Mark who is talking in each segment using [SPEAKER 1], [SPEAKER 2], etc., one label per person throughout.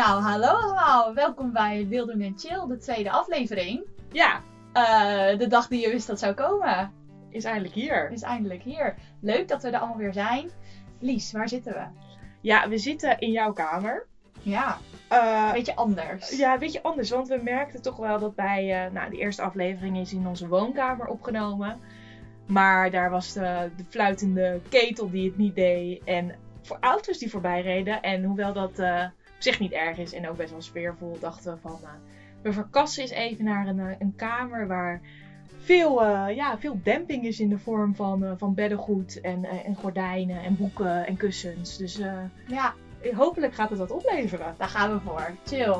[SPEAKER 1] Nou, hallo allemaal. Welkom bij Wildoen en Chill, de tweede aflevering.
[SPEAKER 2] Ja,
[SPEAKER 1] Eh, de dag die je wist dat zou komen,
[SPEAKER 2] is eindelijk hier.
[SPEAKER 1] is eindelijk hier. Leuk dat we er allemaal weer zijn. Lies, waar zitten we?
[SPEAKER 2] Ja, we zitten in jouw kamer.
[SPEAKER 1] Ja, een beetje anders.
[SPEAKER 2] ja, een beetje anders, want we merkten toch wel dat bij eh, nou, de eerste aflevering is in onze woonkamer opgenomen. Maar daar was de, de fluitende ketel die het niet deed. En voor auto's die voorbij reden. En hoewel dat op zich niet erg is en ook best wel sfeervol, dachten we van... eh, we verkassen eens even naar een, eh, een kamer waar veel, eh, ja, veel demping is in de vorm van, van beddengoed en, en gordijnen en boeken en kussens. Dus
[SPEAKER 1] Ja,
[SPEAKER 2] hopelijk gaat het wat opleveren.
[SPEAKER 1] daar gaan we voor. Chill.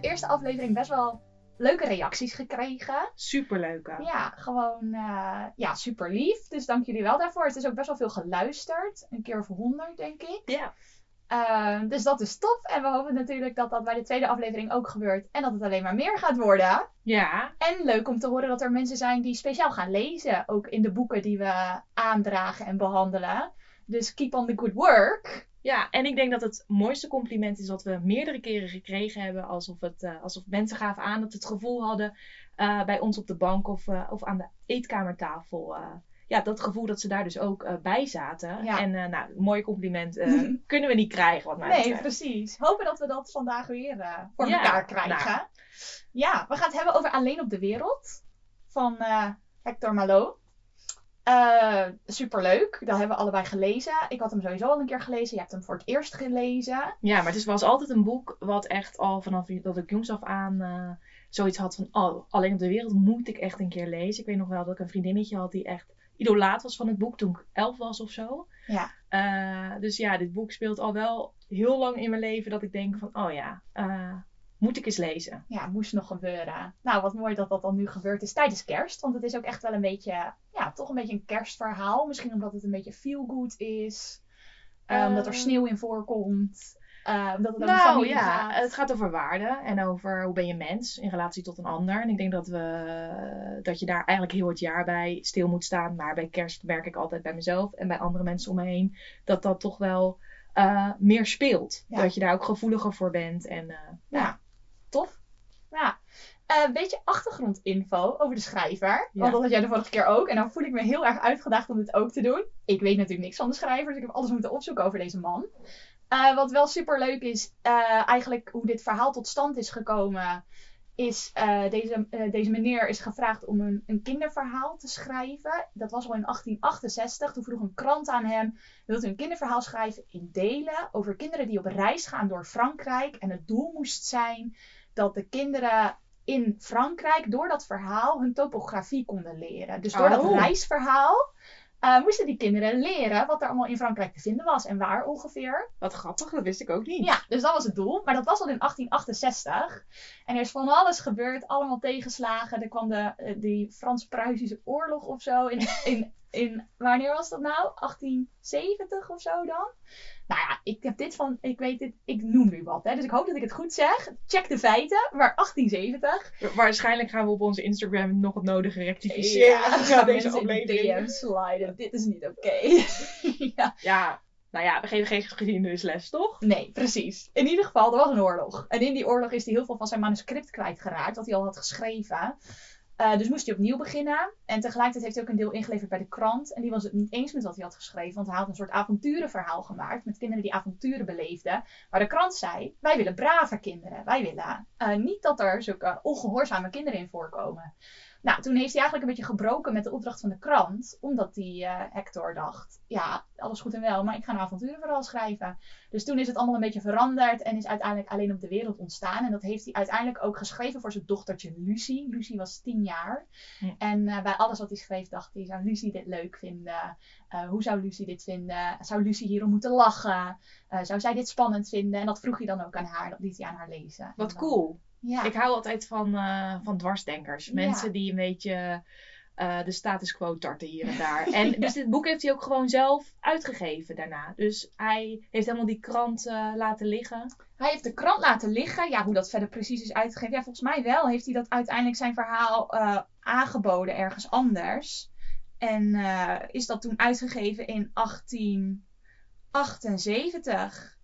[SPEAKER 1] De eerste aflevering best wel leuke reacties gekregen.
[SPEAKER 2] Superleuk. hè?
[SPEAKER 1] Ja, gewoon eh, ja, super lief. Dus dank jullie wel daarvoor. Het is ook best wel veel geluisterd. Een keer of honderd, denk ik.
[SPEAKER 2] Ja.
[SPEAKER 1] Ehm, dus dat is top. En we hopen natuurlijk dat dat bij de tweede aflevering ook gebeurt. En dat het alleen maar meer gaat worden.
[SPEAKER 2] Ja,
[SPEAKER 1] En leuk om te horen dat er mensen zijn die speciaal gaan lezen. Ook in de boeken die we aandragen en behandelen. Dus keep on the good work.
[SPEAKER 2] Ja, en ik denk dat het mooiste compliment is dat we meerdere keren gekregen hebben. Alsof, het, eh, alsof mensen gaven aan dat ze het gevoel hadden eh, bij ons op de bank of, eh, of aan de eetkamertafel. ja, dat gevoel dat ze daar dus ook bij zaten.
[SPEAKER 1] Ja.
[SPEAKER 2] En nou, een mooi compliment kunnen we niet krijgen wat mij
[SPEAKER 1] Nee,
[SPEAKER 2] betreft.
[SPEAKER 1] precies. Hopen dat we dat vandaag weer voor
[SPEAKER 2] Ja,
[SPEAKER 1] elkaar krijgen.
[SPEAKER 2] nou.
[SPEAKER 1] Ja, we gaan het hebben over Alleen op de Wereld van Hector Malot. Eh superleuk. Dat hebben we allebei gelezen. Ik had hem sowieso al een keer gelezen. Je hebt hem voor het eerst gelezen.
[SPEAKER 2] Ja, maar het is- was altijd een boek wat echt al vanaf dat ik jongs af aan eh, zoiets had van... Oh, alleen op de wereld moet ik echt een keer lezen. Ik weet nog wel dat ik een vriendinnetje had die echt idolaat was van het boek toen ik elf was of zo.
[SPEAKER 1] Ja.
[SPEAKER 2] Eh, dus ja, dit boek speelt al wel heel lang in mijn leven dat ik denk van... Oh ja, moet ik eens lezen.
[SPEAKER 1] Ja, moest nog gebeuren. Nou, wat mooi dat dat dan nu gebeurd is tijdens kerst. Want het is ook echt wel een beetje, ja, toch een beetje een kerstverhaal. Misschien omdat het een beetje feel-good is. Eh, omdat er
[SPEAKER 2] Eh.
[SPEAKER 1] sneeuw in voorkomt. Eh, omdat het
[SPEAKER 2] Nou ja,
[SPEAKER 1] gaat.
[SPEAKER 2] het gaat over waarde en over hoe ben je mens in relatie tot een ander. En ik denk dat, we, dat je daar eigenlijk heel het jaar bij stil moet staan. Maar bij kerst merk ik altijd bij mezelf en bij andere mensen om me heen dat dat toch wel eh, meer speelt.
[SPEAKER 1] Ja.
[SPEAKER 2] Dat je daar ook gevoeliger voor bent. En,
[SPEAKER 1] Ja, tof. Ja. Eh, Een beetje achtergrondinfo over de schrijver.
[SPEAKER 2] Ja.
[SPEAKER 1] Want dat had jij de vorige keer ook. En dan voel ik me heel erg uitgedaagd om dit ook te doen. Ik weet natuurlijk niks van de schrijver, dus ik heb alles moeten opzoeken over deze man. Eh, wat wel super leuk is, eh, eigenlijk hoe dit verhaal tot stand is gekomen, is deze, deze meneer is gevraagd om een, een kinderverhaal te schrijven. Dat was al in 1868. Toen vroeg een krant aan hem: Wilt u een kinderverhaal schrijven in delen over kinderen die op reis gaan door Frankrijk? En het doel moest zijn dat de kinderen in Frankrijk door dat verhaal hun topografie konden leren. Dus door dat
[SPEAKER 2] Oh.
[SPEAKER 1] reisverhaal eh, moesten die kinderen leren wat er allemaal in Frankrijk te vinden was en waar ongeveer.
[SPEAKER 2] wat grappig, dat wist ik ook niet.
[SPEAKER 1] Ja, dus dat was het doel. Maar dat was al in 1868. En er is van alles gebeurd, allemaal tegenslagen. Er kwam de, eh, die Frans-Pruisische oorlog of zo. In, in, in, wanneer was dat nou? 1870 of zo dan? Nou ja, ik heb dit van, ik weet dit, ik noem nu wat. Hè, dus ik hoop dat ik het goed zeg. Check de feiten. Maar 1870.
[SPEAKER 2] Wa- Waarschijnlijk gaan we op onze Instagram nog het nodige rectificeren.
[SPEAKER 1] Ja, gaan
[SPEAKER 2] deze aflevering.
[SPEAKER 1] DM sliden. Dit is niet oké. ja.
[SPEAKER 2] Ja, nou ja, we geven geen geschiedenisles, toch?
[SPEAKER 1] Nee, precies. In ieder geval, er was een oorlog. En in die oorlog is hij heel veel van zijn manuscript kwijtgeraakt, wat hij al had geschreven. Eh, dus moest hij opnieuw beginnen. En tegelijkertijd heeft hij ook een deel ingeleverd bij de krant. En die was het niet eens met wat hij had geschreven. Want hij had een soort avonturenverhaal gemaakt. Met kinderen die avonturen beleefden. Maar de krant zei, wij willen brave kinderen. Wij willen eh, niet dat er zulke ongehoorzame kinderen in voorkomen. Nou, toen heeft hij eigenlijk een beetje gebroken met de opdracht van de krant. Omdat die eh, Hector dacht, ja, alles goed en wel. Maar ik ga een avonturenverhaal schrijven. Dus toen is het allemaal een beetje veranderd en is uiteindelijk alleen op de wereld ontstaan. En dat heeft hij uiteindelijk ook geschreven voor zijn dochtertje Lucie. Lucie was tien jaar. En eh, bij alles wat hij schreef dacht hij, zou Lucie dit leuk vinden? Eh, hoe zou Lucie dit vinden? Zou Lucie hierom moeten lachen? Zou zij dit spannend vinden? En dat vroeg hij dan ook aan haar, dat liet hij aan haar lezen.
[SPEAKER 2] Wat
[SPEAKER 1] dan-
[SPEAKER 2] cool.
[SPEAKER 1] Ja.
[SPEAKER 2] Ik hou altijd van, eh, van dwarsdenkers.
[SPEAKER 1] Ja.
[SPEAKER 2] Mensen die een beetje eh, de status quo tarten hier en daar. En dus dit boek heeft hij ook gewoon zelf uitgegeven daarna. Dus hij heeft helemaal die krant eh, laten liggen.
[SPEAKER 1] Hij heeft de krant laten liggen. Ja, hoe dat verder precies is uitgegeven. Ja, volgens mij wel heeft hij dat uiteindelijk zijn verhaal aangeboden ergens anders. En is dat toen uitgegeven in 1878.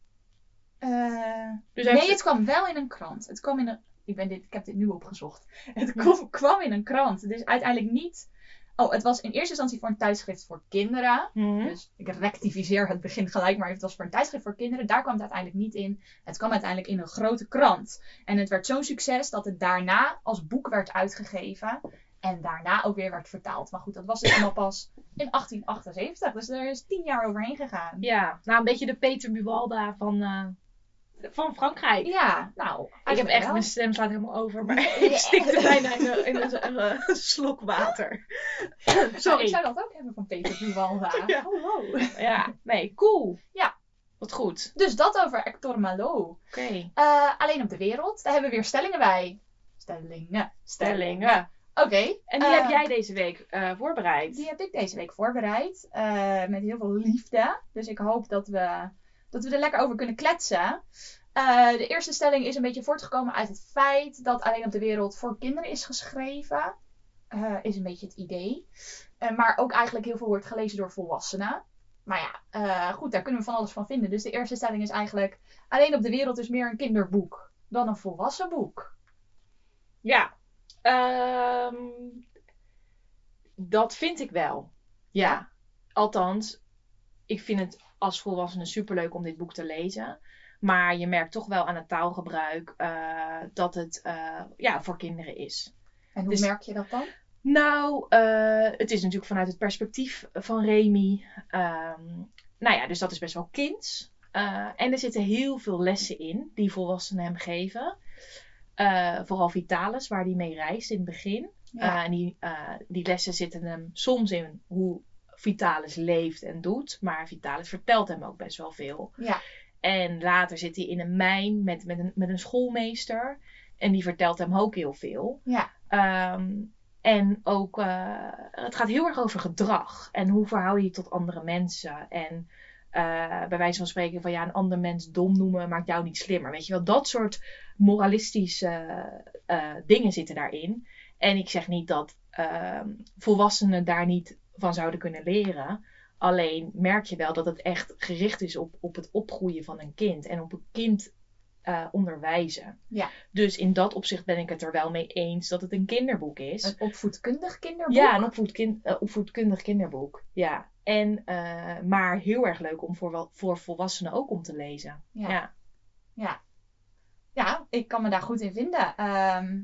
[SPEAKER 1] Eh,
[SPEAKER 2] Dus
[SPEAKER 1] nee, het kwam wel in een krant. Het kwam in een. Ik, ben dit, ik heb dit nu opgezocht. Het
[SPEAKER 2] Hm.
[SPEAKER 1] kwam, kwam in een krant. Dus uiteindelijk niet. Oh, het was in eerste instantie voor een tijdschrift voor kinderen.
[SPEAKER 2] Mhm.
[SPEAKER 1] Dus ik rectificeer het begin gelijk, maar het was voor een tijdschrift voor kinderen. Daar kwam het uiteindelijk niet in. Het kwam uiteindelijk in een grote krant. En het werd zo'n succes dat het daarna als boek werd uitgegeven. En daarna ook weer werd vertaald. Maar goed, dat was dus allemaal pas in 1878. Dus er is tien jaar overheen gegaan.
[SPEAKER 2] Ja, nou een beetje de Peter Buwalda van, eh, van Frankrijk.
[SPEAKER 1] Ja, nou.
[SPEAKER 2] Ik heb echt,
[SPEAKER 1] wel.
[SPEAKER 2] mijn stem slaat helemaal over, maar
[SPEAKER 1] Ja.
[SPEAKER 2] ik stikte bijna in een, in een, een, eh, slok water.
[SPEAKER 1] Nou, ik
[SPEAKER 2] Sorry.
[SPEAKER 1] zou dat ook hebben van Peter Buwalda.
[SPEAKER 2] Ja.
[SPEAKER 1] Hallo.
[SPEAKER 2] Ja, nee, cool.
[SPEAKER 1] Ja.
[SPEAKER 2] Wat goed.
[SPEAKER 1] Dus dat over Hector Malot.
[SPEAKER 2] Oké.
[SPEAKER 1] Eh, alleen op de wereld. Daar hebben we weer stellingen bij. Stellingen.
[SPEAKER 2] Stellingen.
[SPEAKER 1] Oké.
[SPEAKER 2] En die
[SPEAKER 1] eh,
[SPEAKER 2] heb jij deze week eh, voorbereid.
[SPEAKER 1] Die heb ik deze week voorbereid. eh, met heel veel liefde. Dus ik hoop dat we, dat we er lekker over kunnen kletsen. Eh, de eerste stelling is een beetje voortgekomen uit het feit dat Alleen op de Wereld voor kinderen is geschreven. Eh, is een beetje het idee. Eh, maar ook eigenlijk heel veel wordt gelezen door volwassenen. Maar ja, goed, daar kunnen we van alles van vinden. Dus de eerste stelling is eigenlijk: Alleen op de Wereld is meer een kinderboek dan een volwassen boek.
[SPEAKER 2] Ja. Ehm, dat vind ik wel. Ja. Althans, ik vind het als volwassene superleuk om dit boek te lezen. Maar je merkt toch wel aan het taalgebruik eh, dat het eh, ja, voor kinderen is.
[SPEAKER 1] En hoe
[SPEAKER 2] Dus-
[SPEAKER 1] merk je dat dan?
[SPEAKER 2] Nou, eh, het is natuurlijk vanuit het perspectief van Remy. Ehm, nou ja, dus dat is best wel kinds. En er zitten heel veel lessen in die volwassenen hem geven. Vooral Vitalis, waar hij mee reist in het begin.
[SPEAKER 1] Ja.
[SPEAKER 2] En die, die lessen zitten hem soms in hoe Vitalis leeft en doet. Maar Vitalis vertelt hem ook best wel veel.
[SPEAKER 1] Ja.
[SPEAKER 2] En later zit hij in een mijn met, met, een, met een schoolmeester. En die vertelt hem ook heel veel.
[SPEAKER 1] Ja.
[SPEAKER 2] Ehm, en ook, eh, het gaat heel erg over gedrag. En hoe verhoud je je tot andere mensen. En eh, bij wijze van spreken van ja, een ander mens dom noemen maakt jou niet slimmer. Weet je wel, dat soort moralistische eh, dingen zitten daarin. En ik zeg niet dat ehm, volwassenen daar niet van zouden kunnen leren. Alleen merk je wel dat het echt gericht is op, op het opgroeien van een kind. En op een kind eh, onderwijzen.
[SPEAKER 1] Ja.
[SPEAKER 2] Dus in dat opzicht ben ik het er wel mee eens dat het een kinderboek is.
[SPEAKER 1] Een opvoedkundig kinderboek?
[SPEAKER 2] Ja, een opvoedkin- eh, opvoedkundig kinderboek. Ja. En, eh, maar heel erg leuk om voor, voor volwassenen ook om te lezen.
[SPEAKER 1] Ja.
[SPEAKER 2] Ja.
[SPEAKER 1] Ja. Ja, ik kan me daar goed in vinden. Ehm,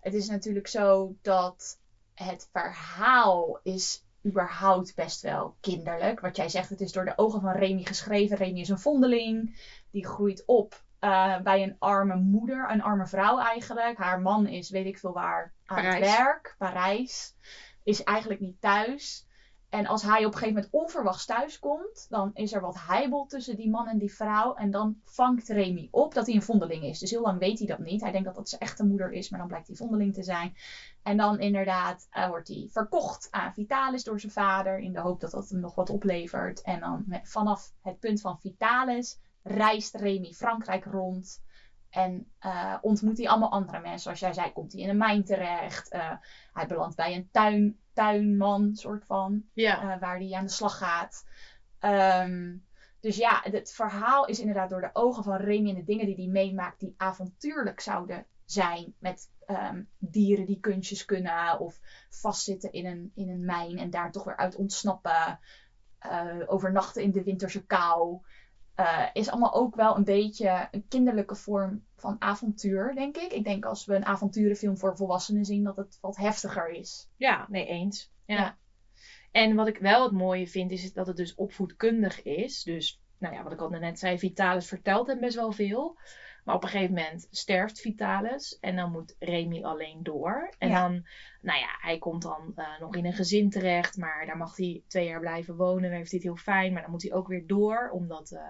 [SPEAKER 1] het is natuurlijk zo dat het verhaal is überhaupt best wel kinderlijk. Wat jij zegt, het is door de ogen van Remy geschreven. Remy is een vondeling. Die groeit op eh, bij een arme moeder, een arme vrouw eigenlijk. Haar man is weet ik veel waar aan het werk, Parijs. Is eigenlijk niet thuis. En als hij op een gegeven moment onverwachts thuis komt, dan is er wat heibel tussen die man en die vrouw. En dan vangt Remy op dat hij een vondeling is. Dus heel lang weet hij dat niet. Hij denkt dat dat zijn echte moeder is, maar dan blijkt hij vondeling te zijn. En dan inderdaad eh, wordt hij verkocht aan Vitalis door zijn vader. In de hoop dat dat hem nog wat oplevert. En dan vanaf het punt van Vitalis reist Remy Frankrijk rond. En eh, ontmoet hij allemaal andere mensen. Zoals jij zei, komt hij in een mijn terecht. Eh, hij belandt bij een tuin, tuinman, soort van
[SPEAKER 2] Ja.
[SPEAKER 1] eh, waar die aan de slag gaat. Ehm, dus ja, het verhaal is inderdaad door de ogen van Remy en de dingen die hij meemaakt, die avontuurlijk zouden zijn. Met ehm, dieren die kunstjes kunnen, of vastzitten in een, in een mijn en daar toch weer uit ontsnappen. overnachten in de winterse kou. Eh, is allemaal ook wel een beetje een kinderlijke vorm van avontuur, denk ik. Ik denk als we een avonturenfilm voor volwassenen zien, dat het wat heftiger is.
[SPEAKER 2] Ja, nee, eens. Ja.
[SPEAKER 1] Ja.
[SPEAKER 2] En wat ik wel het mooie vind, is dat het dus opvoedkundig is. Dus, nou ja, wat ik al net zei, Vitalis vertelt hem best wel veel. Maar op een gegeven moment sterft Vitalis en dan moet Remy alleen door. En
[SPEAKER 1] Ja.
[SPEAKER 2] dan, nou ja, hij komt dan eh, nog in een gezin terecht, maar daar mag hij twee jaar blijven wonen. Dan heeft hij het heel fijn, maar dan moet hij ook weer door, omdat eh,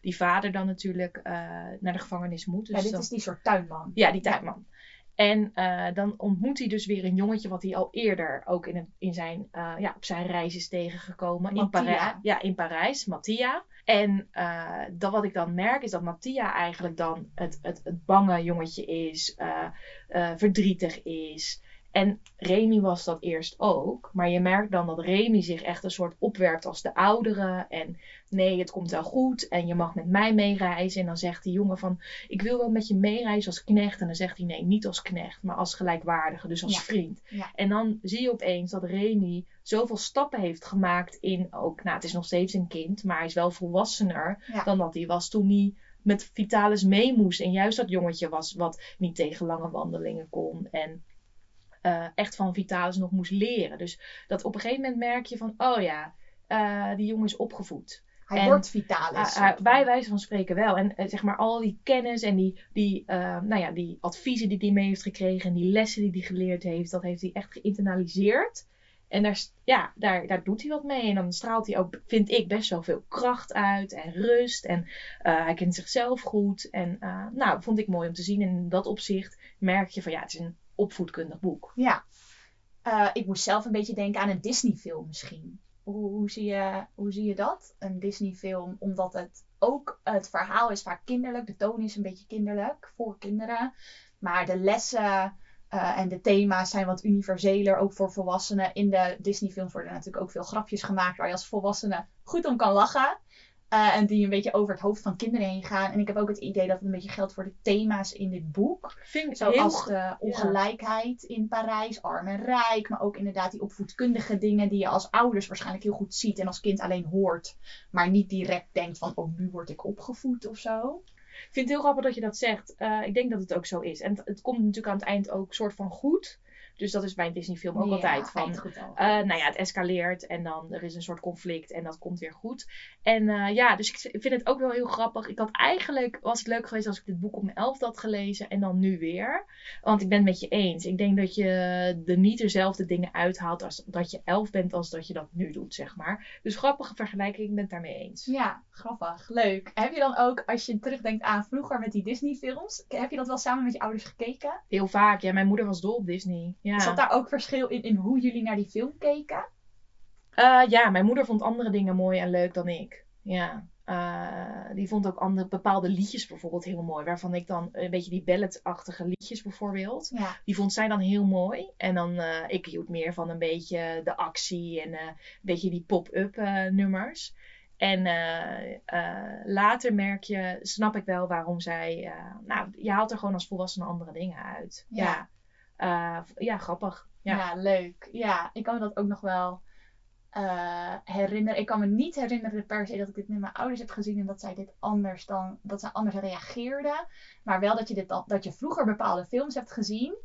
[SPEAKER 2] die vader dan natuurlijk eh, naar de gevangenis moet. Dus
[SPEAKER 1] ja, dit
[SPEAKER 2] dan-
[SPEAKER 1] is die soort tuinman.
[SPEAKER 2] ja, die tuinman. En dan ontmoet hij dus weer een jongetje wat hij al eerder ook in, in zijn, ja, op zijn reis is tegengekomen. In. Parijs, ja, in Parijs, Mattia. En eh, dat wat ik dan merk is dat Mattia eigenlijk dan het, het, het bange jongetje is, eh, eh, verdrietig is. En Remy was dat eerst ook. Maar je merkt dan dat Remy zich echt een soort opwerpt als de oudere. En nee, het komt wel goed. En je mag met mij meereizen. En dan zegt die jongen van, ik wil wel met je meereizen als knecht. En dan zegt hij nee, niet als knecht, maar als gelijkwaardige. Dus als
[SPEAKER 1] Ja.
[SPEAKER 2] vriend.
[SPEAKER 1] Ja.
[SPEAKER 2] En dan zie je opeens dat Remy zoveel stappen heeft gemaakt in ook, nou het is nog steeds een kind. Maar hij is wel volwassener
[SPEAKER 1] Ja.
[SPEAKER 2] dan dat hij was toen hij met Vitalis mee moest. En juist dat jongetje was wat niet tegen lange wandelingen kon. En eh, echt van Vitalis nog moest leren. Dus dat op een gegeven moment merk je van, oh ja, eh, die jongen is opgevoed.
[SPEAKER 1] Hij
[SPEAKER 2] En-
[SPEAKER 1] wordt vitalis.
[SPEAKER 2] Ah, bij wijze van spreken wel. En eh, zeg maar al die kennis en die, die, nou ja, die adviezen die hij mee heeft gekregen. En die lessen die hij geleerd heeft. Dat heeft hij echt geïnternaliseerd. En daar, ja, daar, daar doet hij wat mee. En dan straalt hij ook, vind ik, best wel veel kracht uit. En rust. En hij kent zichzelf goed. En uh, nou, vond ik mooi om te zien. En in dat opzicht merk je van ja, het is een opvoedkundig boek.
[SPEAKER 1] Ja. Uh, ik moest zelf een beetje denken aan een Disney-film misschien. Hoe, hoe, zie je, hoe zie je dat? Een Disney-film, omdat het ook het verhaal is vaak kinderlijk. De toon is een beetje kinderlijk voor kinderen. Maar de lessen uh, en de thema's zijn wat universeler, ook voor volwassenen. In de Disney-films worden natuurlijk ook veel grapjes gemaakt waar je als volwassene goed om kan lachen. Uh, en die een beetje over het hoofd van kinderen heen gaan. En ik heb ook het idee dat het een beetje geldt voor de thema's in dit boek.
[SPEAKER 2] Vind ik
[SPEAKER 1] Zoals
[SPEAKER 2] heel...
[SPEAKER 1] de ongelijkheid ja. in Parijs, arm en rijk. Maar ook inderdaad die opvoedkundige dingen die je als ouders waarschijnlijk heel goed ziet. En als kind alleen hoort. Maar niet direct denkt van, oh nu word ik opgevoed of zo.
[SPEAKER 2] Ik vind het heel grappig dat je dat zegt. Uh, ik denk dat het ook zo is. En het, het, komt natuurlijk aan het eind ook soort van goed. Dus dat is bij een Disney-film ook
[SPEAKER 1] ja,
[SPEAKER 2] altijd van. Uh, nou ja, het escaleert en dan er is een soort conflict en dat komt weer goed. En uh, ja, dus ik vind het ook wel heel grappig. Ik had eigenlijk, was het leuk geweest als ik dit boek op mijn elfde had gelezen en dan nu weer. Want ik ben het met je eens. Ik denk dat je er niet dezelfde dingen uithaalt als dat je elf bent als dat je dat nu doet, zeg maar. Dus grappige vergelijking, ik ben het daarmee eens.
[SPEAKER 1] Ja, grappig. Leuk. Heb je dan ook, als je terugdenkt aan vroeger met die Disney-films, heb je dat wel samen met je ouders gekeken?
[SPEAKER 2] Heel vaak, ja. Mijn moeder was dol op Disney. Ja.
[SPEAKER 1] Zat daar ook verschil in, in hoe jullie naar die film keken?
[SPEAKER 2] Uh, ja, mijn moeder vond andere dingen mooi en leuk dan ik. Ja. Uh, die vond ook andere, bepaalde liedjes bijvoorbeeld heel mooi. Waarvan ik dan een beetje die balladachtige liedjes bijvoorbeeld.
[SPEAKER 1] Ja.
[SPEAKER 2] Die vond zij dan heel mooi. En dan, uh, ik hield meer van een beetje de actie en een beetje die pop-up nummers. En later merk je, snap ik wel waarom zij... nou, je haalt er gewoon als volwassene andere dingen uit. Ja. ja. Uh, ja, grappig. Ja.
[SPEAKER 1] ja. leuk. Ja, ik kan me dat ook nog wel uh, herinneren. Ik kan me niet herinneren per se dat ik dit met mijn ouders heb gezien en dat zij dit anders dan dat zij anders reageerden. Maar wel dat je dit dat je vroeger bepaalde films hebt gezien.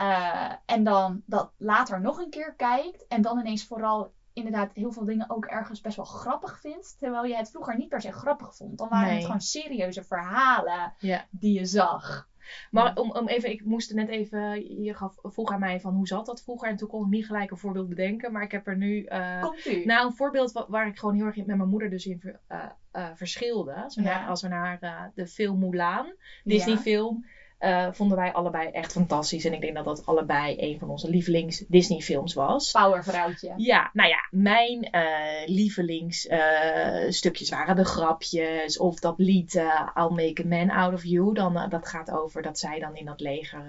[SPEAKER 1] Uh, en dan dat later nog een keer kijkt. En dan ineens vooral inderdaad heel veel dingen ook ergens best wel grappig vindt. Terwijl je het vroeger niet per se grappig vond. Dan waren
[SPEAKER 2] Nee.
[SPEAKER 1] het gewoon serieuze verhalen
[SPEAKER 2] Ja.
[SPEAKER 1] die je zag.
[SPEAKER 2] Maar om, om even, ik moest net even, je gaf, vroeg aan mij van hoe zat dat vroeger en toen kon ik niet gelijk een voorbeeld bedenken, maar ik heb er nu, uh,
[SPEAKER 1] Komt u?
[SPEAKER 2] nou een voorbeeld wa- waar ik gewoon heel erg met mijn moeder dus in uh, uh, verschilde. Als we
[SPEAKER 1] Ja.
[SPEAKER 2] naar, als we naar de film Mulan, Disney film, uh, vonden wij allebei echt fantastisch en ik denk dat dat allebei een van onze lievelings Disney films was.
[SPEAKER 1] Powervrouwtje.
[SPEAKER 2] Ja, nou ja, mijn uh, lievelingsstukjes uh, waren de grapjes. Of dat lied I'll Make a Man Out of You. Dan, dat gaat over dat zij dan in dat leger...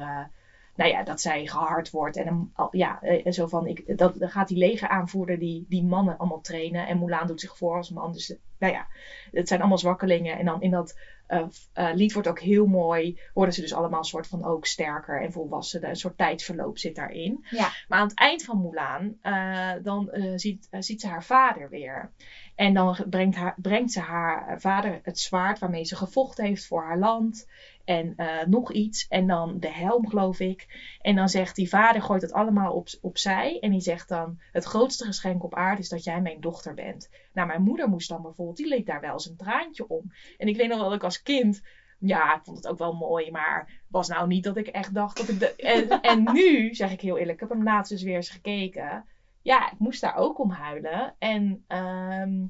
[SPEAKER 2] nou ja, dat zij gehard wordt. En ja, zo van... Ik, dat, dan gaat die legeraanvoerder die, die mannen allemaal trainen. En Mulan doet zich voor als man. Dus nou ja, het zijn allemaal zwakkelingen. En dan in dat uh, uh, lied wordt ook heel mooi. Worden ze dus allemaal een soort van ook sterker en volwassen. Een soort tijdsverloop zit daarin.
[SPEAKER 1] Ja.
[SPEAKER 2] Maar aan het eind van Mulan, uh, dan ziet, ziet ze haar vader weer. En dan brengt, haar, brengt ze haar vader het zwaard waarmee ze gevochten heeft voor haar land. En nog iets. En dan de helm, geloof ik. En dan zegt die vader, gooit het allemaal op, opzij. En die zegt dan, het grootste geschenk op aarde is dat jij mijn dochter bent. Nou, mijn moeder moest dan bijvoorbeeld, die leek daar wel eens een traantje om. En ik weet nog wel dat ik als kind... Ja, ik vond het ook wel mooi, maar was nou niet dat ik echt dacht dat ik... De... En, en nu, zeg ik heel eerlijk, ik heb hem laatst dus weer eens gekeken. Ja, ik moest daar ook om huilen. En... Um,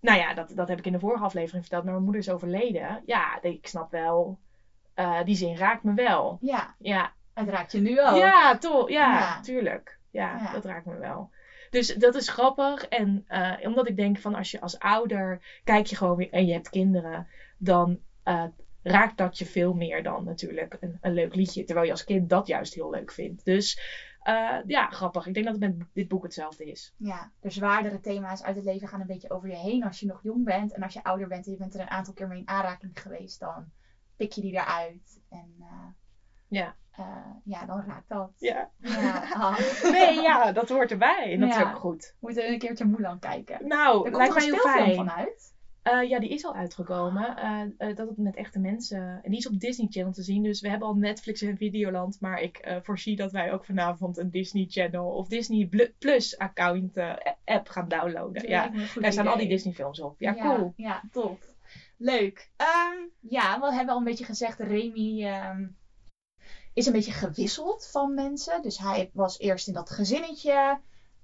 [SPEAKER 2] nou ja, dat, dat heb ik in de vorige aflevering verteld. Maar mijn moeder is overleden. Ja, ik snap wel. Uh, die zin raakt me wel.
[SPEAKER 1] Ja.
[SPEAKER 2] Ja.
[SPEAKER 1] Het raakt je nu ook.
[SPEAKER 2] Ja, toch. Ja,
[SPEAKER 1] Ja.
[SPEAKER 2] tuurlijk. Ja,
[SPEAKER 1] Ja.
[SPEAKER 2] dat raakt me wel. Dus dat is grappig. En eh, omdat ik denk van als je als ouder kijk je gewoon weer en je hebt kinderen, dan eh, raakt dat je veel meer dan natuurlijk een, een leuk liedje. Terwijl je als kind dat juist heel leuk vindt. Dus eh, ja, grappig. Ik denk dat het met dit boek hetzelfde is.
[SPEAKER 1] Ja, de zwaardere thema's uit het leven gaan een beetje over je heen als je nog jong bent. En als je ouder bent en je bent er een aantal keer mee in aanraking geweest, dan pik je die eruit. En eh,
[SPEAKER 2] Ja.
[SPEAKER 1] ja, dan raakt dat.
[SPEAKER 2] Ja.
[SPEAKER 1] Ja, ah.
[SPEAKER 2] Nee, ja, dat hoort erbij. En dat is ook goed.
[SPEAKER 1] We moeten een keertje Mulan kijken.
[SPEAKER 2] Nou,
[SPEAKER 1] Er komt
[SPEAKER 2] lijkt mij heel fijn.
[SPEAKER 1] vanuit?
[SPEAKER 2] Eh, ja, die is al uitgekomen. Eh, eh, dat het met echte mensen. En die is op Disney Channel te zien. Dus we hebben al Netflix en Videoland. Maar ik voorzie dat wij ook vanavond een Disney Channel of Disney Plus account app gaan downloaden. Ja, daar staan al die. Disney films op. Ja, cool.
[SPEAKER 1] Ja, tof. Leuk. Ehm, ja, we hebben al een beetje gezegd, Remy ehm, is een beetje gewisseld van mensen. Dus hij was eerst in dat gezinnetje.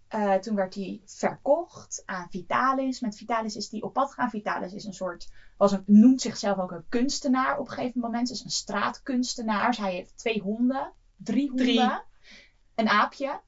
[SPEAKER 1] Eh, toen werd hij verkocht aan Vitalis. Met Vitalis is hij op pad gegaan. Vitalis is een soort, was een, noemt zichzelf ook een kunstenaar op een gegeven moment. Dus een straatkunstenaar. Dus hij heeft twee honden, drie honden,
[SPEAKER 2] Drie.
[SPEAKER 1] een aapje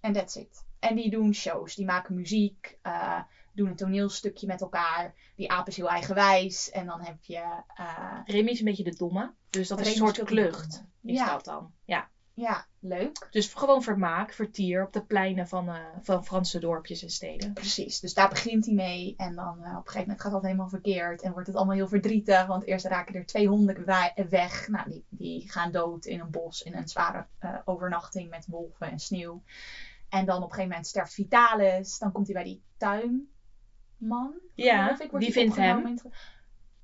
[SPEAKER 1] en that's it. En die doen shows, die maken muziek, eh, doen een toneelstukje met elkaar. Die aap is heel eigenwijs. En dan heb je, eh,
[SPEAKER 2] Remy is een beetje de domme. Dus dat is een soort klucht. Is
[SPEAKER 1] Ja.
[SPEAKER 2] dat dan? Ja.
[SPEAKER 1] Ja, leuk.
[SPEAKER 2] Dus gewoon vermaak, vertier op de pleinen van, eh, van Franse dorpjes en steden.
[SPEAKER 1] Precies, dus daar begint hij mee. En dan eh, op een gegeven moment gaat dat helemaal verkeerd. En wordt het allemaal heel verdrietig. Want eerst raken er twee honden wa- weg. Nou, die, die gaan dood in een bos. In een zware eh, overnachting met wolven en sneeuw. En dan op een gegeven moment sterft Vitalis. Dan komt hij bij die tuinman.
[SPEAKER 2] Ja,
[SPEAKER 1] ik,
[SPEAKER 2] die vindt
[SPEAKER 1] opgenomen
[SPEAKER 2] hem.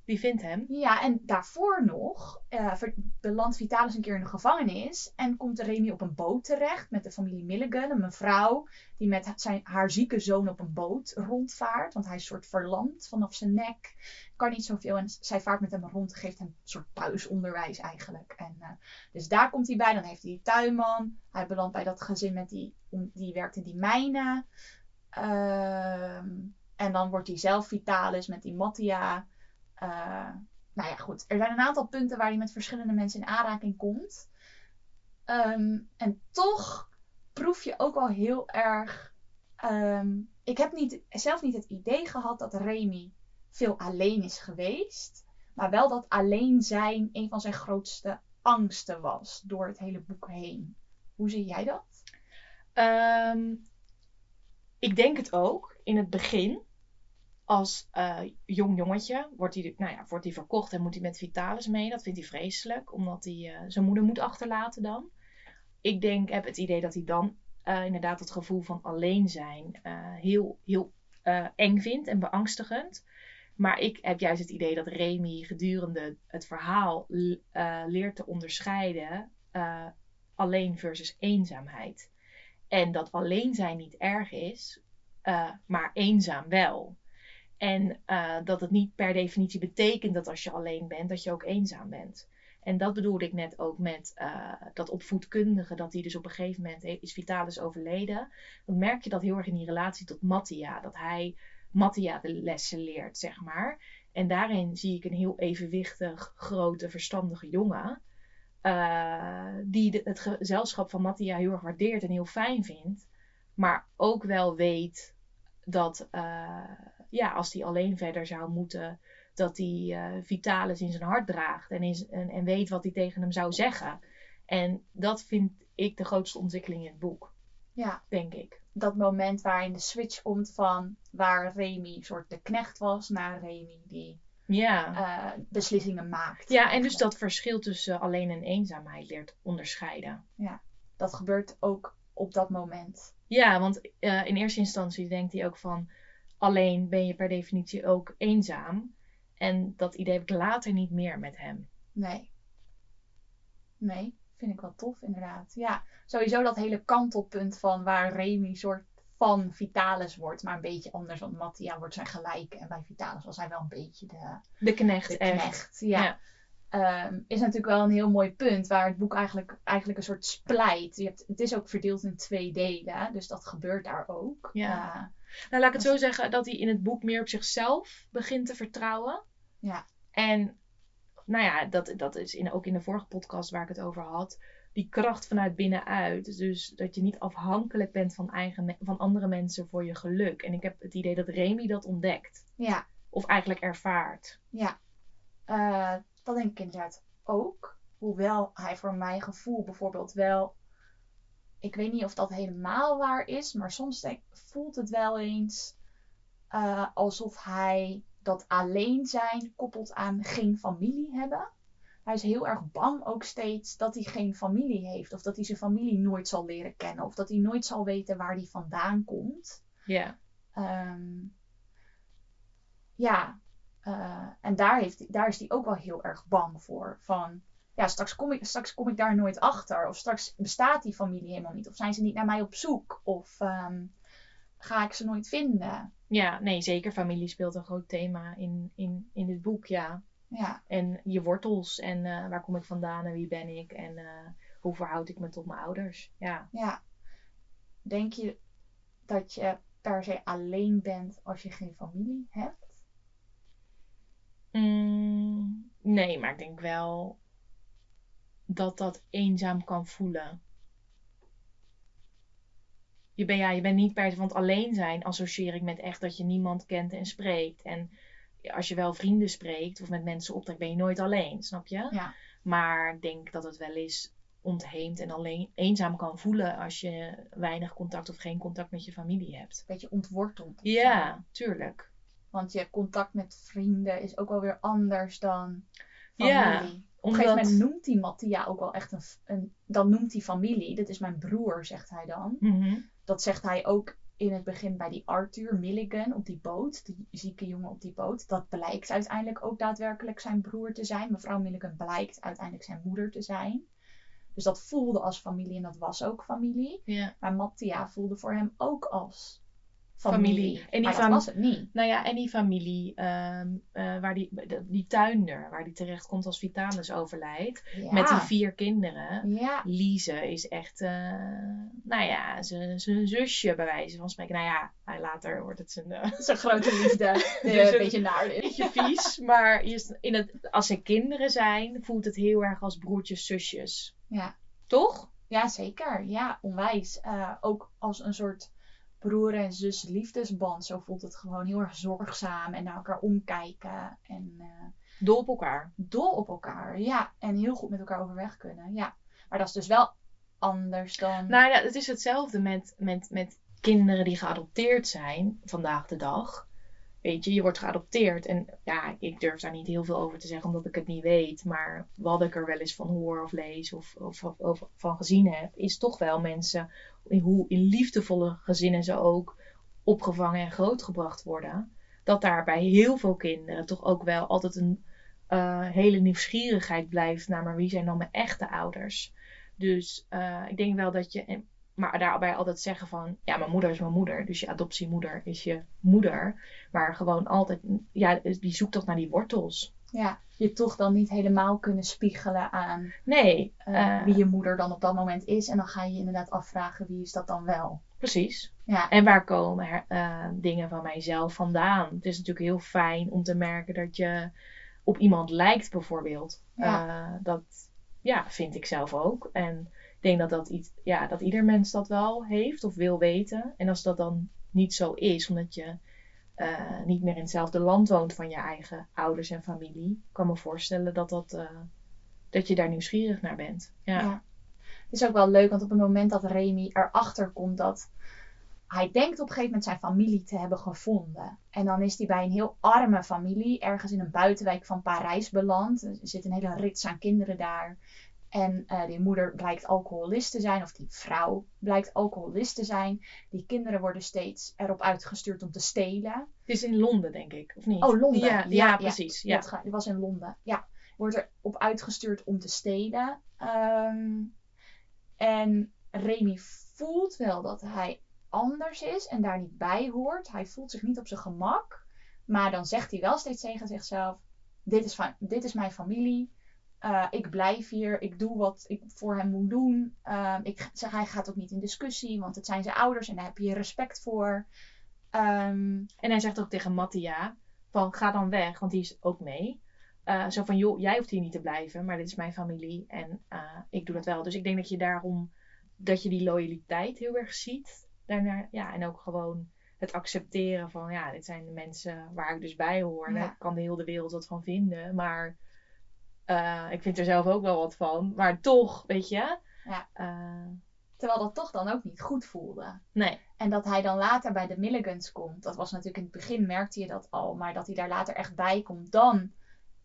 [SPEAKER 2] Die vindt hem.
[SPEAKER 1] Ja, en daarvoor nog ver- belandt Vitalis een keer in de gevangenis. En komt Remy op een boot terecht met de familie Milligan. Een mevrouw die met zijn, haar zieke zoon op een boot rondvaart. Want hij is soort verlamd vanaf zijn nek. Kan niet zoveel. En zij vaart met hem rond. Geeft hem een soort thuisonderwijs eigenlijk. En, eh, dus daar komt hij bij. Dan heeft hij die tuinman. Hij belandt bij dat gezin met die, die werkt in die mijnen. Ehm, en dan wordt hij zelf Vitalis met die Mattia. Eh, nou ja, goed. Er zijn een aantal punten waar hij met verschillende mensen in aanraking komt. Ehm, en toch proef je ook wel heel erg. ehm, ik heb niet, zelf niet het idee gehad dat Remy veel alleen is geweest. Maar wel dat alleen zijn een van zijn grootste angsten was door het hele boek heen. Hoe zie jij dat?
[SPEAKER 2] Ehm, ik denk het ook. In het begin, als eh, jong jongetje, wordt hij, nou ja, wordt hij verkocht en moet hij met Vitalis mee. Dat vindt hij vreselijk, omdat hij eh, zijn moeder moet achterlaten dan. Ik denk, heb het idee dat hij dan eh, inderdaad het gevoel van alleen zijn heel, heel eng vindt en beangstigend. Maar ik heb juist het idee dat Remy gedurende het verhaal leert te onderscheiden alleen versus eenzaamheid. En dat alleen zijn niet erg is, maar eenzaam wel. En eh, dat het niet per definitie betekent dat als je alleen bent, dat je ook eenzaam bent. En dat bedoelde ik net ook met eh, dat opvoedkundige, dat hij dus op een gegeven moment is Vitalis overleden. Dan merk je dat heel erg in die relatie tot Mattia. Dat hij Mattia de lessen leert, zeg maar. En daarin zie ik een heel evenwichtig, grote, verstandige jongen. eh, die het gezelschap van Mattia heel erg waardeert en heel fijn vindt. Maar ook wel weet dat ja, als hij alleen verder zou moeten, dat hij eh, Vitalis in zijn hart draagt en, is, en, en weet wat hij tegen hem zou zeggen. En dat vind ik de grootste ontwikkeling in het boek,
[SPEAKER 1] Ja,
[SPEAKER 2] denk ik.
[SPEAKER 1] dat moment waarin de switch komt van waar Remy soort de knecht was naar Remy die
[SPEAKER 2] Ja.
[SPEAKER 1] eh, beslissingen maakt.
[SPEAKER 2] ja, en dus dat verschil tussen alleen en eenzaamheid leert onderscheiden.
[SPEAKER 1] Dat gebeurt ook op dat moment.
[SPEAKER 2] Ja, want eh, in eerste instantie denkt hij ook van alleen ben je per definitie ook eenzaam. En dat idee heb ik later niet meer met hem.
[SPEAKER 1] Nee. Nee, vind ik wel tof inderdaad. Ja, sowieso dat hele kantelpunt van waar Remy soort van Vitalis wordt, maar een beetje anders. Want Mattia wordt zijn gelijke en bij Vitalis was hij wel een beetje de,
[SPEAKER 2] De knecht,
[SPEAKER 1] de
[SPEAKER 2] echt.
[SPEAKER 1] knecht. Ja.
[SPEAKER 2] Ja.
[SPEAKER 1] Ehm, is natuurlijk wel een heel mooi punt waar het boek eigenlijk, eigenlijk een soort splijt. Je hebt, het is ook verdeeld in twee delen, dus dat gebeurt daar ook.
[SPEAKER 2] Ja.
[SPEAKER 1] Eh,
[SPEAKER 2] Nou, laat ik het zo zeggen dat hij in het boek meer op zichzelf begint te vertrouwen.
[SPEAKER 1] Ja.
[SPEAKER 2] En nou ja, dat, dat is in, ook in de vorige podcast waar ik het over had. die kracht vanuit binnenuit. Dus dat je niet afhankelijk bent van, eigen van andere mensen voor je geluk. En ik heb het idee dat Remy dat ontdekt.
[SPEAKER 1] Ja,
[SPEAKER 2] Of eigenlijk ervaart.
[SPEAKER 1] ja. Eh, dat denk ik inderdaad ook. Hoewel hij voor mijn gevoel bijvoorbeeld wel. Ik weet niet of dat helemaal waar is, maar soms denk, voelt het wel eens eh, alsof hij dat alleen zijn koppelt aan geen familie hebben. Hij is heel erg bang ook steeds dat hij geen familie heeft. Of dat hij zijn familie nooit zal leren kennen. Of dat hij nooit zal weten waar hij vandaan komt.
[SPEAKER 2] Ja.
[SPEAKER 1] Ehm, ja, eh, en daar, heeft, daar is hij ook wel heel erg bang voor. Van, ja, straks kom, ik, straks kom ik daar nooit achter. Of straks bestaat die familie helemaal niet. Of zijn ze niet naar mij op zoek. Of ehm, ga ik ze nooit vinden.
[SPEAKER 2] Ja, nee, zeker. Familie speelt een groot thema in, in, in dit boek, ja.
[SPEAKER 1] Ja,
[SPEAKER 2] En je wortels en eh, waar kom ik vandaan en wie ben ik en eh, hoe verhoud ik me tot mijn ouders. Ja.
[SPEAKER 1] ja. Denk je dat je per se alleen bent als je geen familie hebt?
[SPEAKER 2] Mm, nee, maar ik denk wel dat dat eenzaam kan voelen. Je, ben, ja, je bent niet per se van het alleen zijn, associeer ik met echt dat je niemand kent en spreekt. En als je wel vrienden spreekt of met mensen optrekt, ben je nooit alleen, snap je?
[SPEAKER 1] Ja.
[SPEAKER 2] Maar ik denk dat het wel eens ontheemd en alleen eenzaam kan voelen als je weinig contact of geen contact met je familie hebt.
[SPEAKER 1] Een beetje ontworteld. zo.
[SPEAKER 2] Ja, tuurlijk.
[SPEAKER 1] Want je contact met vrienden is ook wel weer anders dan
[SPEAKER 2] Ja,
[SPEAKER 1] familie. Op een gegeven moment noemt die Mattia ook wel echt een, een... Dan noemt hij familie. Dit is mijn broer, zegt hij dan.
[SPEAKER 2] Mhm.
[SPEAKER 1] Dat zegt hij ook in het begin bij die Arthur Milligan op die boot. Die zieke jongen op die boot. Dat blijkt uiteindelijk ook daadwerkelijk zijn broer te zijn. Mevrouw Milligan blijkt uiteindelijk zijn moeder te zijn. Dus dat voelde als familie en dat was ook familie. Maar Mattia voelde voor hem ook als familie.
[SPEAKER 2] Familie. En die
[SPEAKER 1] maar dat was het niet.
[SPEAKER 2] Nou ja, en die familie, ehm, eh, waar die, de- die tuinder, waar die terecht komt als Vitalis overlijdt.
[SPEAKER 1] Ja.
[SPEAKER 2] Met die vier kinderen.
[SPEAKER 1] Ja,
[SPEAKER 2] Lise is echt, eh, nou ja, zijn zusje bij wijze van spreken. Nou ja, hij later wordt het zijn eh,
[SPEAKER 1] zijn grote liefde.
[SPEAKER 2] Dus
[SPEAKER 1] een beetje naar is.
[SPEAKER 2] beetje vies. maar in het, als ze kinderen zijn, voelt het heel erg als broertjes, zusjes.
[SPEAKER 1] Ja.
[SPEAKER 2] Toch?
[SPEAKER 1] Ja, zeker. Ja, onwijs. Ook als een soort broer en zus liefdesband. Zo voelt het gewoon heel erg zorgzaam en naar elkaar omkijken. En eh,
[SPEAKER 2] Dol op elkaar.
[SPEAKER 1] dol op elkaar. Ja, en heel goed met elkaar overweg kunnen. Ja. Maar dat is dus wel anders dan...
[SPEAKER 2] Nou ja, het is hetzelfde met, met, met kinderen die geadopteerd zijn vandaag de dag. Weet je, je wordt geadopteerd. En ja, ik durf daar niet heel veel over te zeggen omdat ik het niet weet. Maar wat ik er wel eens van hoor of lees of, of, of van gezien heb, is toch wel mensen, hoe in liefdevolle gezinnen ze ook opgevangen en grootgebracht worden. Dat daar bij heel veel kinderen toch ook wel altijd een eh, hele nieuwsgierigheid blijft naar maar wie zijn dan mijn echte ouders. Dus eh, ik denk wel dat je, maar daarbij altijd zeggen van, ja, mijn moeder is mijn moeder, dus je adoptiemoeder is je moeder. Maar gewoon altijd, ja, die zoekt toch naar die wortels.
[SPEAKER 1] Ja, je toch dan niet helemaal kunnen spiegelen aan
[SPEAKER 2] Nee,
[SPEAKER 1] eh,
[SPEAKER 2] eh,
[SPEAKER 1] wie je moeder dan op dat moment is. En dan ga je je inderdaad afvragen wie is dat dan wel.
[SPEAKER 2] precies.
[SPEAKER 1] Ja,
[SPEAKER 2] En waar komen eh, dingen van mijzelf vandaan? Het is natuurlijk heel fijn om te merken dat je op iemand lijkt, bijvoorbeeld. Dat ja, vind ik zelf ook. En ik denk dat, dat, iets, ja, dat ieder mens dat wel heeft of wil weten. En als dat dan niet zo is, omdat je eh, niet meer in hetzelfde land woont van je eigen ouders en familie, kan me voorstellen dat, dat, eh, dat je daar nieuwsgierig naar bent. Ja.
[SPEAKER 1] Ja. Het is ook wel leuk, want op het moment dat Remy erachter komt dat hij denkt op een gegeven moment zijn familie te hebben gevonden. En dan is hij bij een heel arme familie, ergens in een buitenwijk van Parijs beland. Er zit een hele rits aan kinderen daar. En eh, die moeder blijkt alcoholist te zijn, of die vrouw blijkt alcoholist te zijn. Die kinderen worden steeds erop uitgestuurd om te stelen.
[SPEAKER 2] Het is in Londen, denk ik, of niet?
[SPEAKER 1] Oh, Londen.
[SPEAKER 2] Ja, ja, precies. Ja.
[SPEAKER 1] Dat was in Londen. Ja. Wordt erop uitgestuurd om te stelen. Ehm, en Remy voelt wel dat hij anders is en daar niet bij hoort. Hij voelt zich niet op zijn gemak. Maar dan zegt hij wel steeds tegen zichzelf: Dit is, van, dit is mijn familie. Eh, ik blijf hier. Ik doe wat ik voor hem moet doen. Ehm, ik zeg, hij gaat ook niet in discussie, want het zijn zijn ouders en daar heb je respect voor. Ehm,
[SPEAKER 2] En hij zegt ook tegen Mattia van ga dan weg, want die is ook mee. eh, zo van, joh, jij hoeft hier niet te blijven, maar dit is mijn familie en eh, ik doe dat wel. Dus ik denk dat je daarom, dat je die loyaliteit heel erg ziet. Daarna, ja, en ook gewoon het accepteren van, ja, dit zijn de mensen waar ik dus bij hoor. En
[SPEAKER 1] Ja.
[SPEAKER 2] daar kan de hele wereld wat van vinden, maar eh, ik vind er zelf ook wel wat van. Maar toch, weet je,
[SPEAKER 1] Ja.
[SPEAKER 2] eh,
[SPEAKER 1] Terwijl dat toch dan ook niet goed voelde.
[SPEAKER 2] nee.
[SPEAKER 1] En dat hij dan later bij de Milligans komt. Dat was natuurlijk in het begin merkte je dat al. Maar dat hij daar later echt bij komt. Dan